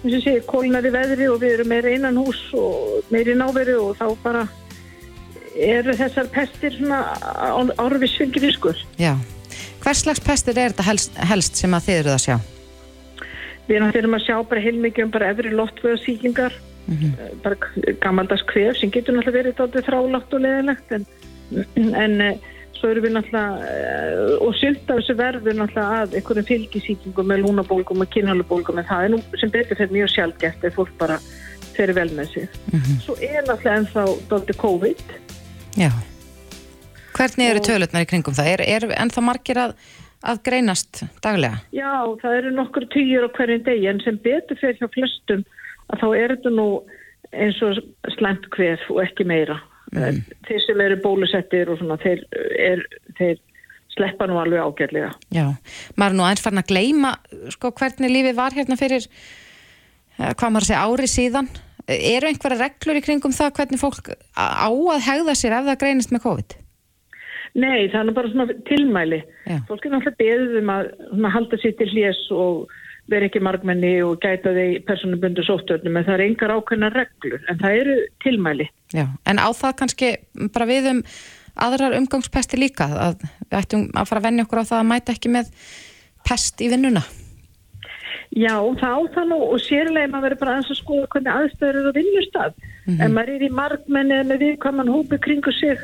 eins og sé, kólnar í veðri og við erum meira innan hús og meira í náveru og þá bara eru þessar pestir svona árfisfylgir fiskur. Já. Hvers slags pestir er þetta helst, helst sem að þið eruð að sjá? Við erum að sjá bara heilmikið um bara efri loftvöðasíkingar, bara k- gamaldags kvef sem getur náttúrulega verið dálítið þrálátt og leðilegt en, (clears throat) en eh, svo erum við náttúrulega eh, og af þessu verður náttúrulega að einhverjum fylgisíkingum með lúnabólgum og kynhálubólgum en það er nú sem betur fyrir mjög sjálfgeft ef fólk bara fer vel með sig. Svo er náttúrulega ennþá dálítið COVID Já. Hvernig eru tölutnar í kringum það? Er, er ennþá margir að, að greinast daglega? Já, það eru nokkur týjur á hverjum degi en sem betur fyrir hjá flestum að þá er þetta nú eins og slæmt kvef og ekki meira. Mm. Þeir sem eru bólusettir og svona, þeir, er, þeir sleppa nú alveg ágætlega. Já. Maður er nú aðeins farin að gleyma sko, hvernig lífið var hérna fyrir eh, hvað maður að segja ári síðan. Eru einhverja reglur í kringum það hvernig fólk á að hegða sér ef það greinist með COVID? Nei, það er bara svona tilmæli. Já. Fólk er náttúrulega beðið um að halda sér til hlés og vera ekki margmenni og gæta þeir personubundu sóttörnum en það er engar ákveðna reglur en það eru tilmæli. Já, en á það kannski bara við um aðrar umgangspesti líka að við ættum að fara að venja okkur á það að mæta ekki með pest í vinnuna. Já, það á það nú og sérlega maður verður bara aðeins að skoða hvernig aðstöður eru á vinnustad. Mhm. Ef maður er í margmenni eða með viðkvæman hópi kringu sig,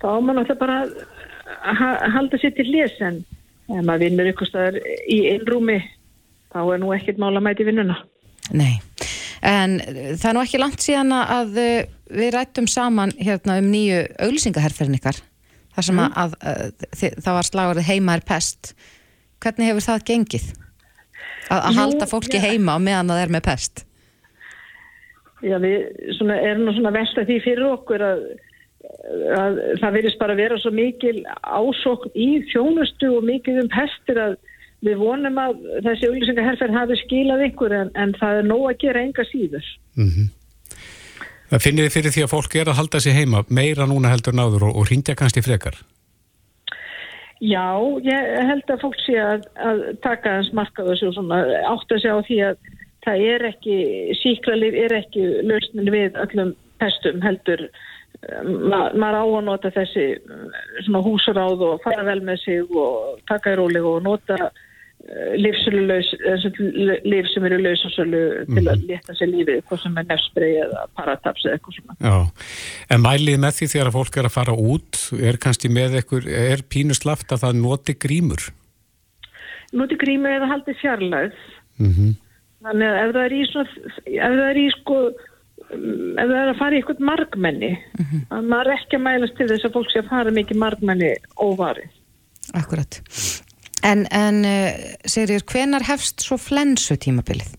þá á maður náttúrulega bara að ha- halda sér til hlés en maður vinnur ykkur staðar í einrúmi, þá er nú ekkert mál að mæti vinnuna. Nei, en eh, það er nú ekki langt síðan að uh, við rættum saman hérna um nýju auglýsingaherferðin ykkar þar sem að, að, að þi- það var slagurðið heima er pest hvernig hefur það gengið? Að, að Jú, halda fólki já. heima meðan það er með pest Já, við svona, erum nú svona velta því fyrir okkur að, að það verðist bara vera svo mikil ásókn í þjónustu og mikið um pestir að við vonum að þessi auglýsingaherferð hafi skilað ykkur en, en það er nóg að gera enga síður. Það finnir þið fyrir því að fólk er að halda sig heima meira núna heldur náður og, og ringja kannski frekar. Já, ég held að fólk sé að, að taka hans marka þessu og svona átt að segja á því að það er ekki, síklarlif er ekki lausnin við öllum pestum heldur Ma, maður á að nota þessi svona húsaráð og fara vel með sig og taka í róleg og nota lífsölulegs líf sem eru lausasölu til að leta sér lífið, hvað sem er nefnsbrei eða parataps eða eitthvað svona. Já, en mælið með því þegar að fólk er að fara út, er kannski með ekkur, er pínu slaft að það noti grímur? Noti grímu eða haldið fjarlæð Mm þannig að ef það er í svona ef það er í sko um, ef það er að fara í eitthvað margmenni að maður er ekki að mælast til þess að fólk sé að fara mikið margmenni óvarið. Akkurat En, en uh, Sigriður, hvenar hefst svo flensu tímabilið?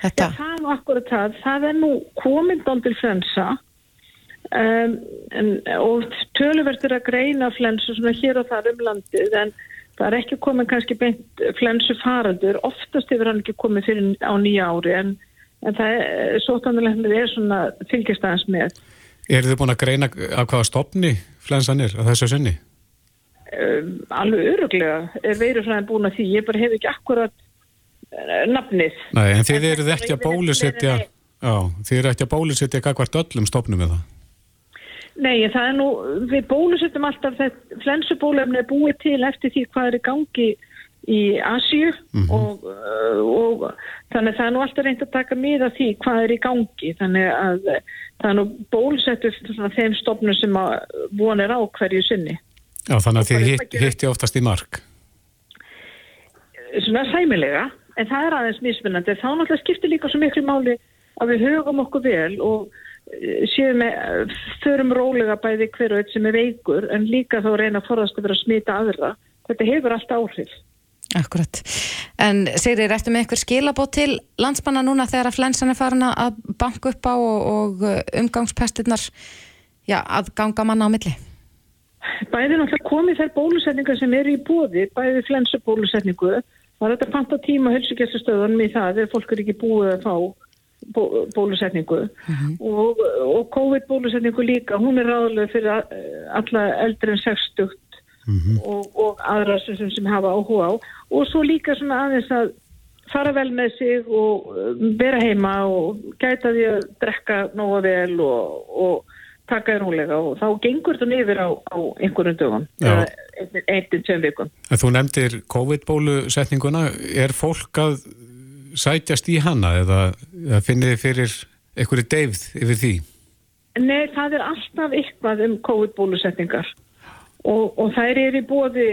Þetta, Já, það er nú akkurat það. Það er nú komin daldil flensa um, en, og töluvert er að greina flensu svona hér og þar um landið en það er ekki komin kannski beint flensu farandur. Oftast hefur hann ekki komið fyrir á nýja ári en, en það er, sótandulegnir er svona fylgjast aðeins með. Er þið búin að greina af hvaða stopni flensan er á þessu sinni? Um, alveg öruglega er veirufræðin búin að því. Ég bara hef ekki akkurat uh, nafnið. Nei, en þið eruð ekki að bólusetja, já, þið eruð ekki að bólusetja kakvart öllum stopnum með það. Nei, en það er nú, við bólusettum alltaf þetta, flensubólefni er búið til eftir því hvað er í gangi í Asíu og, uh, og þannig að það er nú alltaf reynd að taka mið af því hvað er í gangi þannig að það er nú bólusettu svona þeim stofnum sem að vonir á hverju sinni. Já, þannig að þið hitt, eitthvað hitti oftast í mark. Svona sæmilega, en það er aðeins mismunandi. Þá náttúrulega skiptir líka svo miklu máli að við hugum okkur vel og eh, séum með, förum rólega bæði hver og einn sem er veikur en líka þá reyna að forðast að vera að smita aðra. Þetta hefur allt áhrif. akkurat En Sigriður, ertu með einhver skilabót til landsmanna núna þegar að flensan er farin að banka upp á og, og umgangspestirnar já, að ganga manna á milli? Bæði náttúrulega komið þær bólusetningar sem eru í bóði, bæði flensubólusetningu, er þetta panta tíma helsugessastöðunum í það þegar fólk er ekki búið að fá bó, bólusetningu. Og, og COVID-bólusetningu líka, hún er ráðlega fyrir alla eldri en 60 og, og aðra sem, sem- sem hafa áhuga á. Og svo líka svona aðeins að fara vel með sig og um, vera heima og gæta því að drekka nóga vel og, og taka í rólega og þá gengur þetta yfir á, á einhverjum dögum Já. eða einn- einn til tveim vikum. En þú nefndir COVID-bólusetninguna, er fólk að sætjast í hana eða, eða finnið þið fyrir einhverju deyfð yfir því? Nei, það er alltaf eitthvað um COVID-bólusetningar og, og þær eru bóði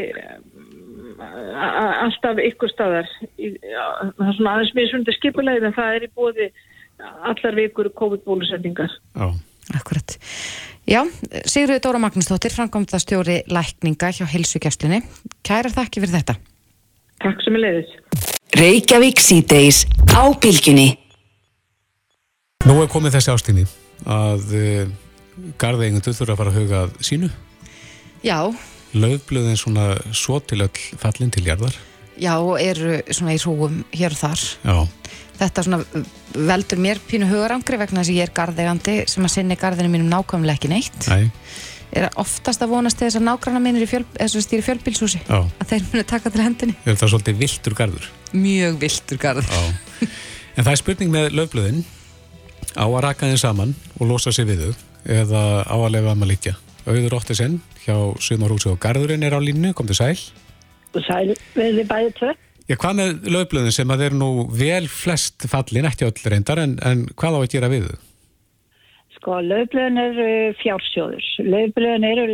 alltaf ykkur staðar það er svona aðeins mismundi skipulegð en það er í bóði allar vikur COVID-bólusetningar. Já. Akkurat. Já, Sigriður Dóra Magnúsdóttir, framkvæmdastjóri lækninga hjá heilsugjastlunni. Kærar þakki fyrir þetta. Takk sem er leiðis. Reykjavík síðdeis á bylginni. Nú er komið þessi ástinni að uh, garðeigundu þurfa að fara að huga að sínu. Já, Laufblöðin svona svo til öll fallin til jarðar. já, eru svona í hrúum hér og þar. Já. Þetta svona veldur mér pínu hugarangri vegna þess að ég er garðeigandi sem að sinni garðinu mínum nákvæmlega ekki neitt. Nei. Er oftast að vonast þess að nágranna mínir í, fjöl, eða stýri fjölbílshúsi Já. að þeir munu taka til hendinni. Er það svolítið viltur garður? Mjög viltur garð. Já. En það er spurning með laufblöðin á að raka þeim saman og losa sig við þau eða á að lefa um að liggja. Auður Óttisinn hjá Sumarhúsi og Garðurinn er á línu, kom til sæl. Sæl, við þið bæði tvö. Já, hvað með laufblöðin sem að þeir nú vel flest fallin, ekki öll reyndar, en, en hvað á að gera við þau? Sko, löfblöðin eru fjársjóður. Löfblöðin eru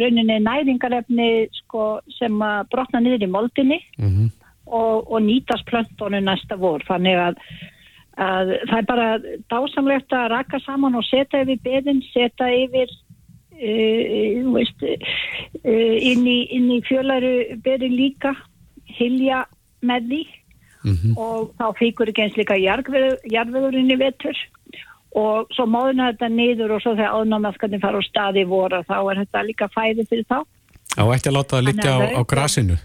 rauninni næringarefni sko, sem að brotna niður í moldinni Mhm. og, og nýtast plöntónu næsta vor. Þannig að, að það er bara dásamlegt að raka saman og setja yfir beðin, setja yfir uh, veist, uh, inn í, í fjölaru beðin líka, hilja með því og þá fíkur ekki eins líka jarðvegurinn í vetur og svo móðuna þetta niður og svo þegar ánamaðskarnir fara á staði voru þá er þetta líka fæði fyrir þá. Á ekki að láta það liggja á, á grasinu.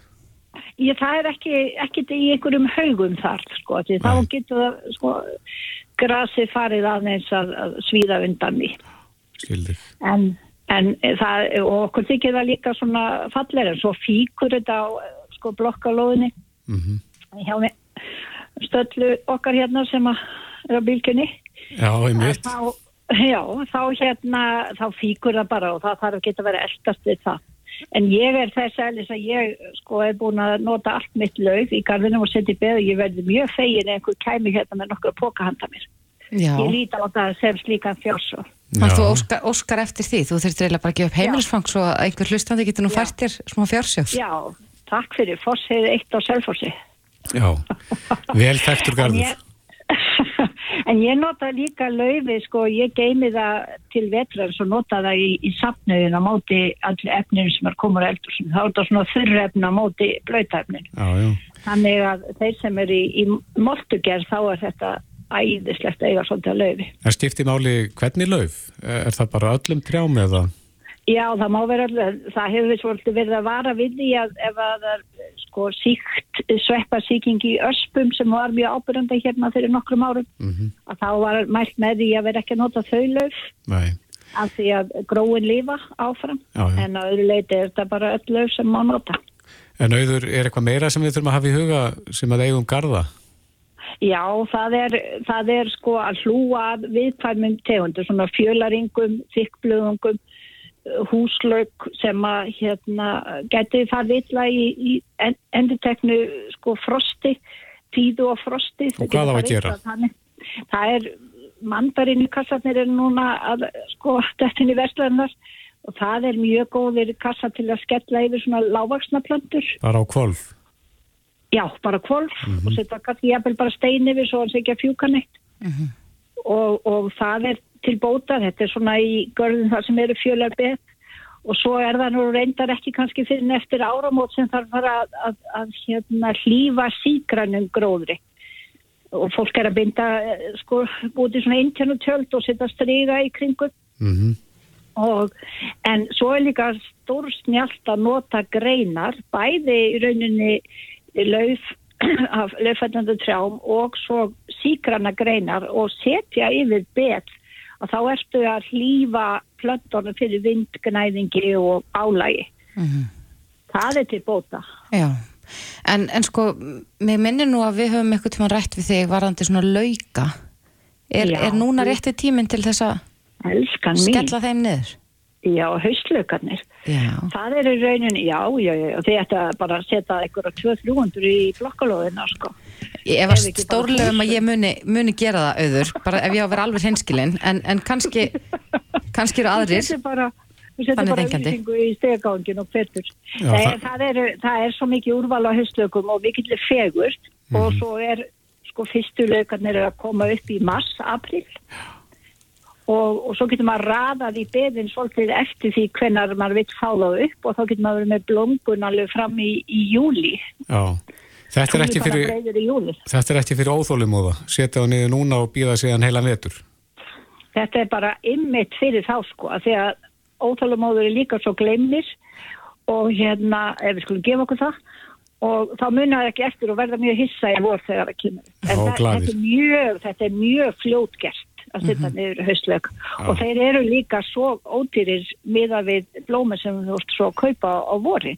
Ég, það er ekki, ekki í einhverjum haugum þar, sko, því þá getur það, sko, grasi farið aðeins að, svíða undan því. Skildir. En, en það, og okkur þykir það líka svona fallega, en svo fíkur þetta á, sko, blokkalóðinni Mhm. hjá mig, stöllu okkar hérna sem að er á bílkunni. Já, einmitt. Þá, já, þá hérna, þá fíkur það bara og það þarf að geta verið eldast við það. En ég er þess aðeins að ég sko er búin að nota allt mitt laug í garðinum og setja í beð og ég verði mjög fegin ef einhver kæmi hérna með nokkru póka handa mér. Já. Ég líti á það sem slíkan fjársó. Þannig að þú óskar, óskar eftir því, þú þurftir eiginlega bara að gefa upp heimilisfang svo að einhver hlustandi getur nú Já. fært þér smá fjársjóð. Já, takk fyrir. Fossið eitt á selfossi. Já, vel þekktur En garður. ég, (laughs) en ég nota líka laufi, sko, ég geimi það til vetrar og nota það í, í safnöðin á móti allir efnir sem er komur eldur. Þá er það svona þurrefn á móti já. Þannig að þeir sem eru í, í moltugerð þá er þetta æðislegt eiga svolítið að laufi. Það skipti máli hvernig lauf? Er það bara öllum trjám eða? Já, það má vera alveg, það hefur svolítið verið að vara við því að ef að það er sko síkt, sveppasíking í öspum sem var mjög ábyrjandi hérna fyrir nokkrum árum, að þá var mælt með því að vera ekki að nota þau Nei. af því að gróin lifa áfram, Já, já. en að öðru leiti er þetta bara öll lauf sem má nota. En auður, er eitthvað meira sem við þurfum að hafa í huga sem að eigum garða? Já, það er, það er sko að hlúa viðkvæmum tegundur, svona fjölaringum, þykkblöðungum, húslauk sem að hérna geti farið illa í, í en- endurteknu sko frosti, tíðu og frosti. Og Það hvað á að gera? þannig- Það er, mandarinn í kassarnir er núna að sko (laughs) dettin í vestlæðinar og það er mjög góðir kassa til að skella yfir svona lávaksna plöntur. Bara á kvolf? Já, bara kvolf og setja kannski jafnvel bara stein yfir svo hann sé ekki að fjúka neitt og, og það er til bóta, þetta er svona í görðum það sem eru fjölar bet og svo er það nú reyndar ekki kannski fyrir eftir áramót sem þarf bara að, að, að hérna, hlýfa sígrænum gróðri. Og fólk er að binda eh, sko búið svona intern og tjöld og setja stryga í kringum. Mm og, en svo er líka stór snjált að nota greinar bæði í rauninni lauf (clears throat) af laufætlandu trjám og svo síkrana greinar og setja yfir bet og þá ertu að hlýfa plöntunum fyrir vindgnæðingi og álægi. Það er til bóta. Já, en, en sko, mér minnir nú að við höfum eitthvað tíma rætt við þig varandi svona lauka. Er, er núna rétti tíminn til þess að skella þeim niður? Já, haustlaukarnir. Já. Það er í rauninni, já, já, já, og þið ætti að bara setja eitthvað 200-300 í blokkalóðina, sko. Ég Ef var bara stórlega um að ég muni, muni gera það auður, bara ef ég á að vera alveg hinskilinn, en, en kannski, kannski eru aðrir. Þú setur bara, setur Þannig bara auðlýsingu í stegagangin og hvetur. Já, það, það- það, er, það er svo mikið úrval á haustlaukum og mikill fegurt og svo er, sko, fyrstu laukarnir er að koma upp í mars, april og, og svo getur maður raðað í beðin svolítið eftir því hvenar maður vill fá þá upp og þá getur maður verið með blóngun alveg fram í, í júli. Já. Þetta er, ekki fyrir, þetta er ekki fyrir óþólumóða. Setja það niður núna og býða síðan heilan vetur. Þetta er bara ymmit fyrir þá sko að því að óþálumóður er líka svo gleymnir og hérna, ef við skulum gefa okkur það og þá munar ekki eftir og verða mjög hissa í vor þegar það kemur. En það, glaðir. þetta, er mjög, þetta er mjög fljótgert að setja Mhm. niður haustlaug og þeir eru líka svo ódýrir miða við blómi sem þú ert svo að kaupa á vorin.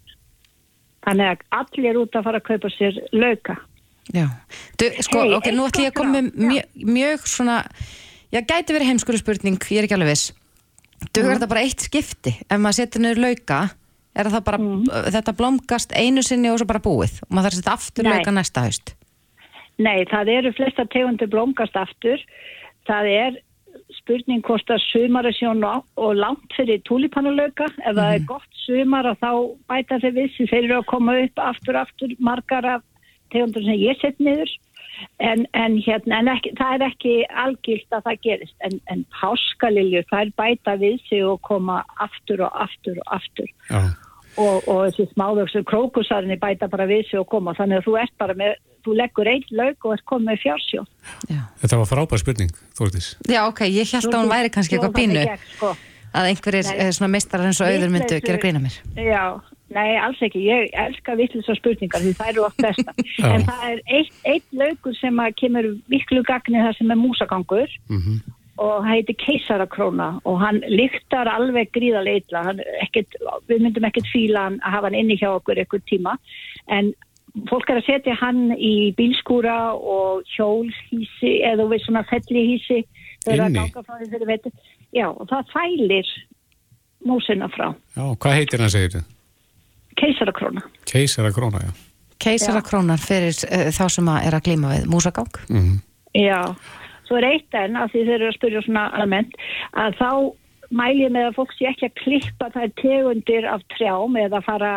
Þannig að allir út að fara að kaupa sér lauka. Já, du, sko, Hey, ok, nú ætlum ég að koma með mjög, mjög svona, já, gæti verið heimskuru spurning, ég er ekki alveg viss. Dugar Mhm. þetta bara eitt skipti, ef maður setur niður lauka, er það bara, Mhm. þetta blómgast einu sinni og svo bara búið, og maður þarf að setja aftur Nei. lauka næsta haust. Nei, það eru flesta tegundir blómgast aftur. Það er spurning hvort að sumar er sjón og langt fyrir túlipanulauka. Ef það er gott sumar og þá bæta þeir við sem þeir eru að koma upp aftur, aftur, margar af tegundur sem ég sett niður. En, en, hérna, en ekki, það er ekki algilt að það gerist. En, en páskaliljur, er bæta við sig og koma aftur og aftur og aftur. Já. Og, og þessi smáðugsur krókusarni bæta bara við sig og koma. Þannig að þú ert bara með, þú leggur einn laug og ert komið með fjársjóð. Þetta var frábær spurning, Þórdís. Já, ok, ég held að hún væri kannski eitthvað í gegn, sko. að einhverjir Nei. eh, svona mistarar eins og auður myndu gera grína mér. Já, nei, alls ekki. Ég elska vittlisar spurningar því það eru oft besta. (laughs) En það er eitt, eitt laugur sem að kemur viklu gagni það sem er músagangur og það heitir keisarakróna og hann lyktar alveg gríðarlega illa. Hann ekkit, við myndum ekkert fíla hann að hafa hann inni hjá okkur einhver tíma en fólk er að setja hann í bílskúra og hjólhísi eða við svona fellihísi Inni? Já, og það fælir músina frá. Já, hvað heitir hann, segir þið? Keisarakróna. Keisara króna, já. Keisarakrónar fyrir uh, þá sem að er að glíma við músagang. Mm Já, svo er eitt enn af því þeir eru að spyrja svona almennt að þá mæli ég með að fólk sé ekki að klippa þær tegundir af trjám eða fara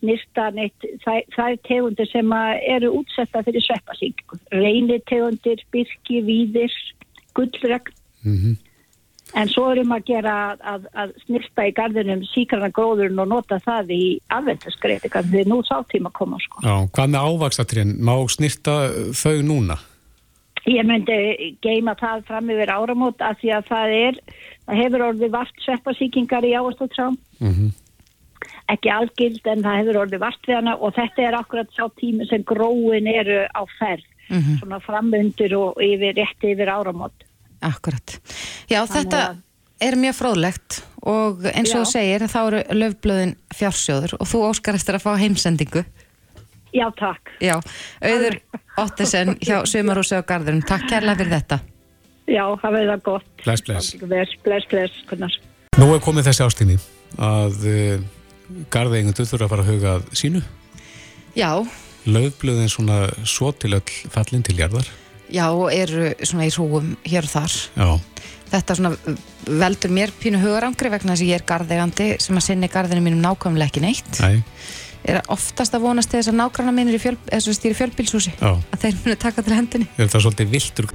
snirta neitt þær, þær tegundir sem að eru útsetta fyrir sveppasíkingu. Reynir tegundir, byrki, víðir, gullregn. Mhm. En svo erum að gera að, að, að snirta í gardinum síkrana gróðurinn og nota það í afvendaskreiti því nú sátíma koma sko. Já, hvað með ávaxtatrén? Má snirta þau núna? Ég myndi geima það fram yfir áramót af því að það er, það hefur orðið vart sveppasíkingar í ávastatrám, Mm ekki algild en það hefur orðið vart við hana og þetta er akkurat sá tími sem gróin eru á ferð, Mhm. svona framundir og yfir, rétti yfir áramót. Akkurat. Já, Þannig þetta að- er mjög fróðlegt og eins og þú segir, þá eru löfblöðin fjársjóður og þú óskar eftir að fá heimsendingu. Já, takk. Já, auður (laughs) Ottesen hjá Sumarúsi á Garðurum. Takk kærlega fyrir þetta. Já, það verður það gott. Bless, bless. Bless, bless, bless, Gunnar. Nú er komið þessi ástinni að uh, garðeigundur þurfa að fara að huga sínu. Já, Laufblöðin svona svo til öll fallin til jarðar. já, og eru svona í hrúum hér og þar. Já. Þetta svona veldur mér pínu hugarangri vegna þess að ég er garðeigandi sem að sinni garðinu mínum nákvæmlega ekki neitt. Nei. Er oftast að vonast til þess að nágranna mínir í, fjöl, í fjölbílshúsi Já. að þeir munu taka til hendinni. Er þetta svolítið viltur?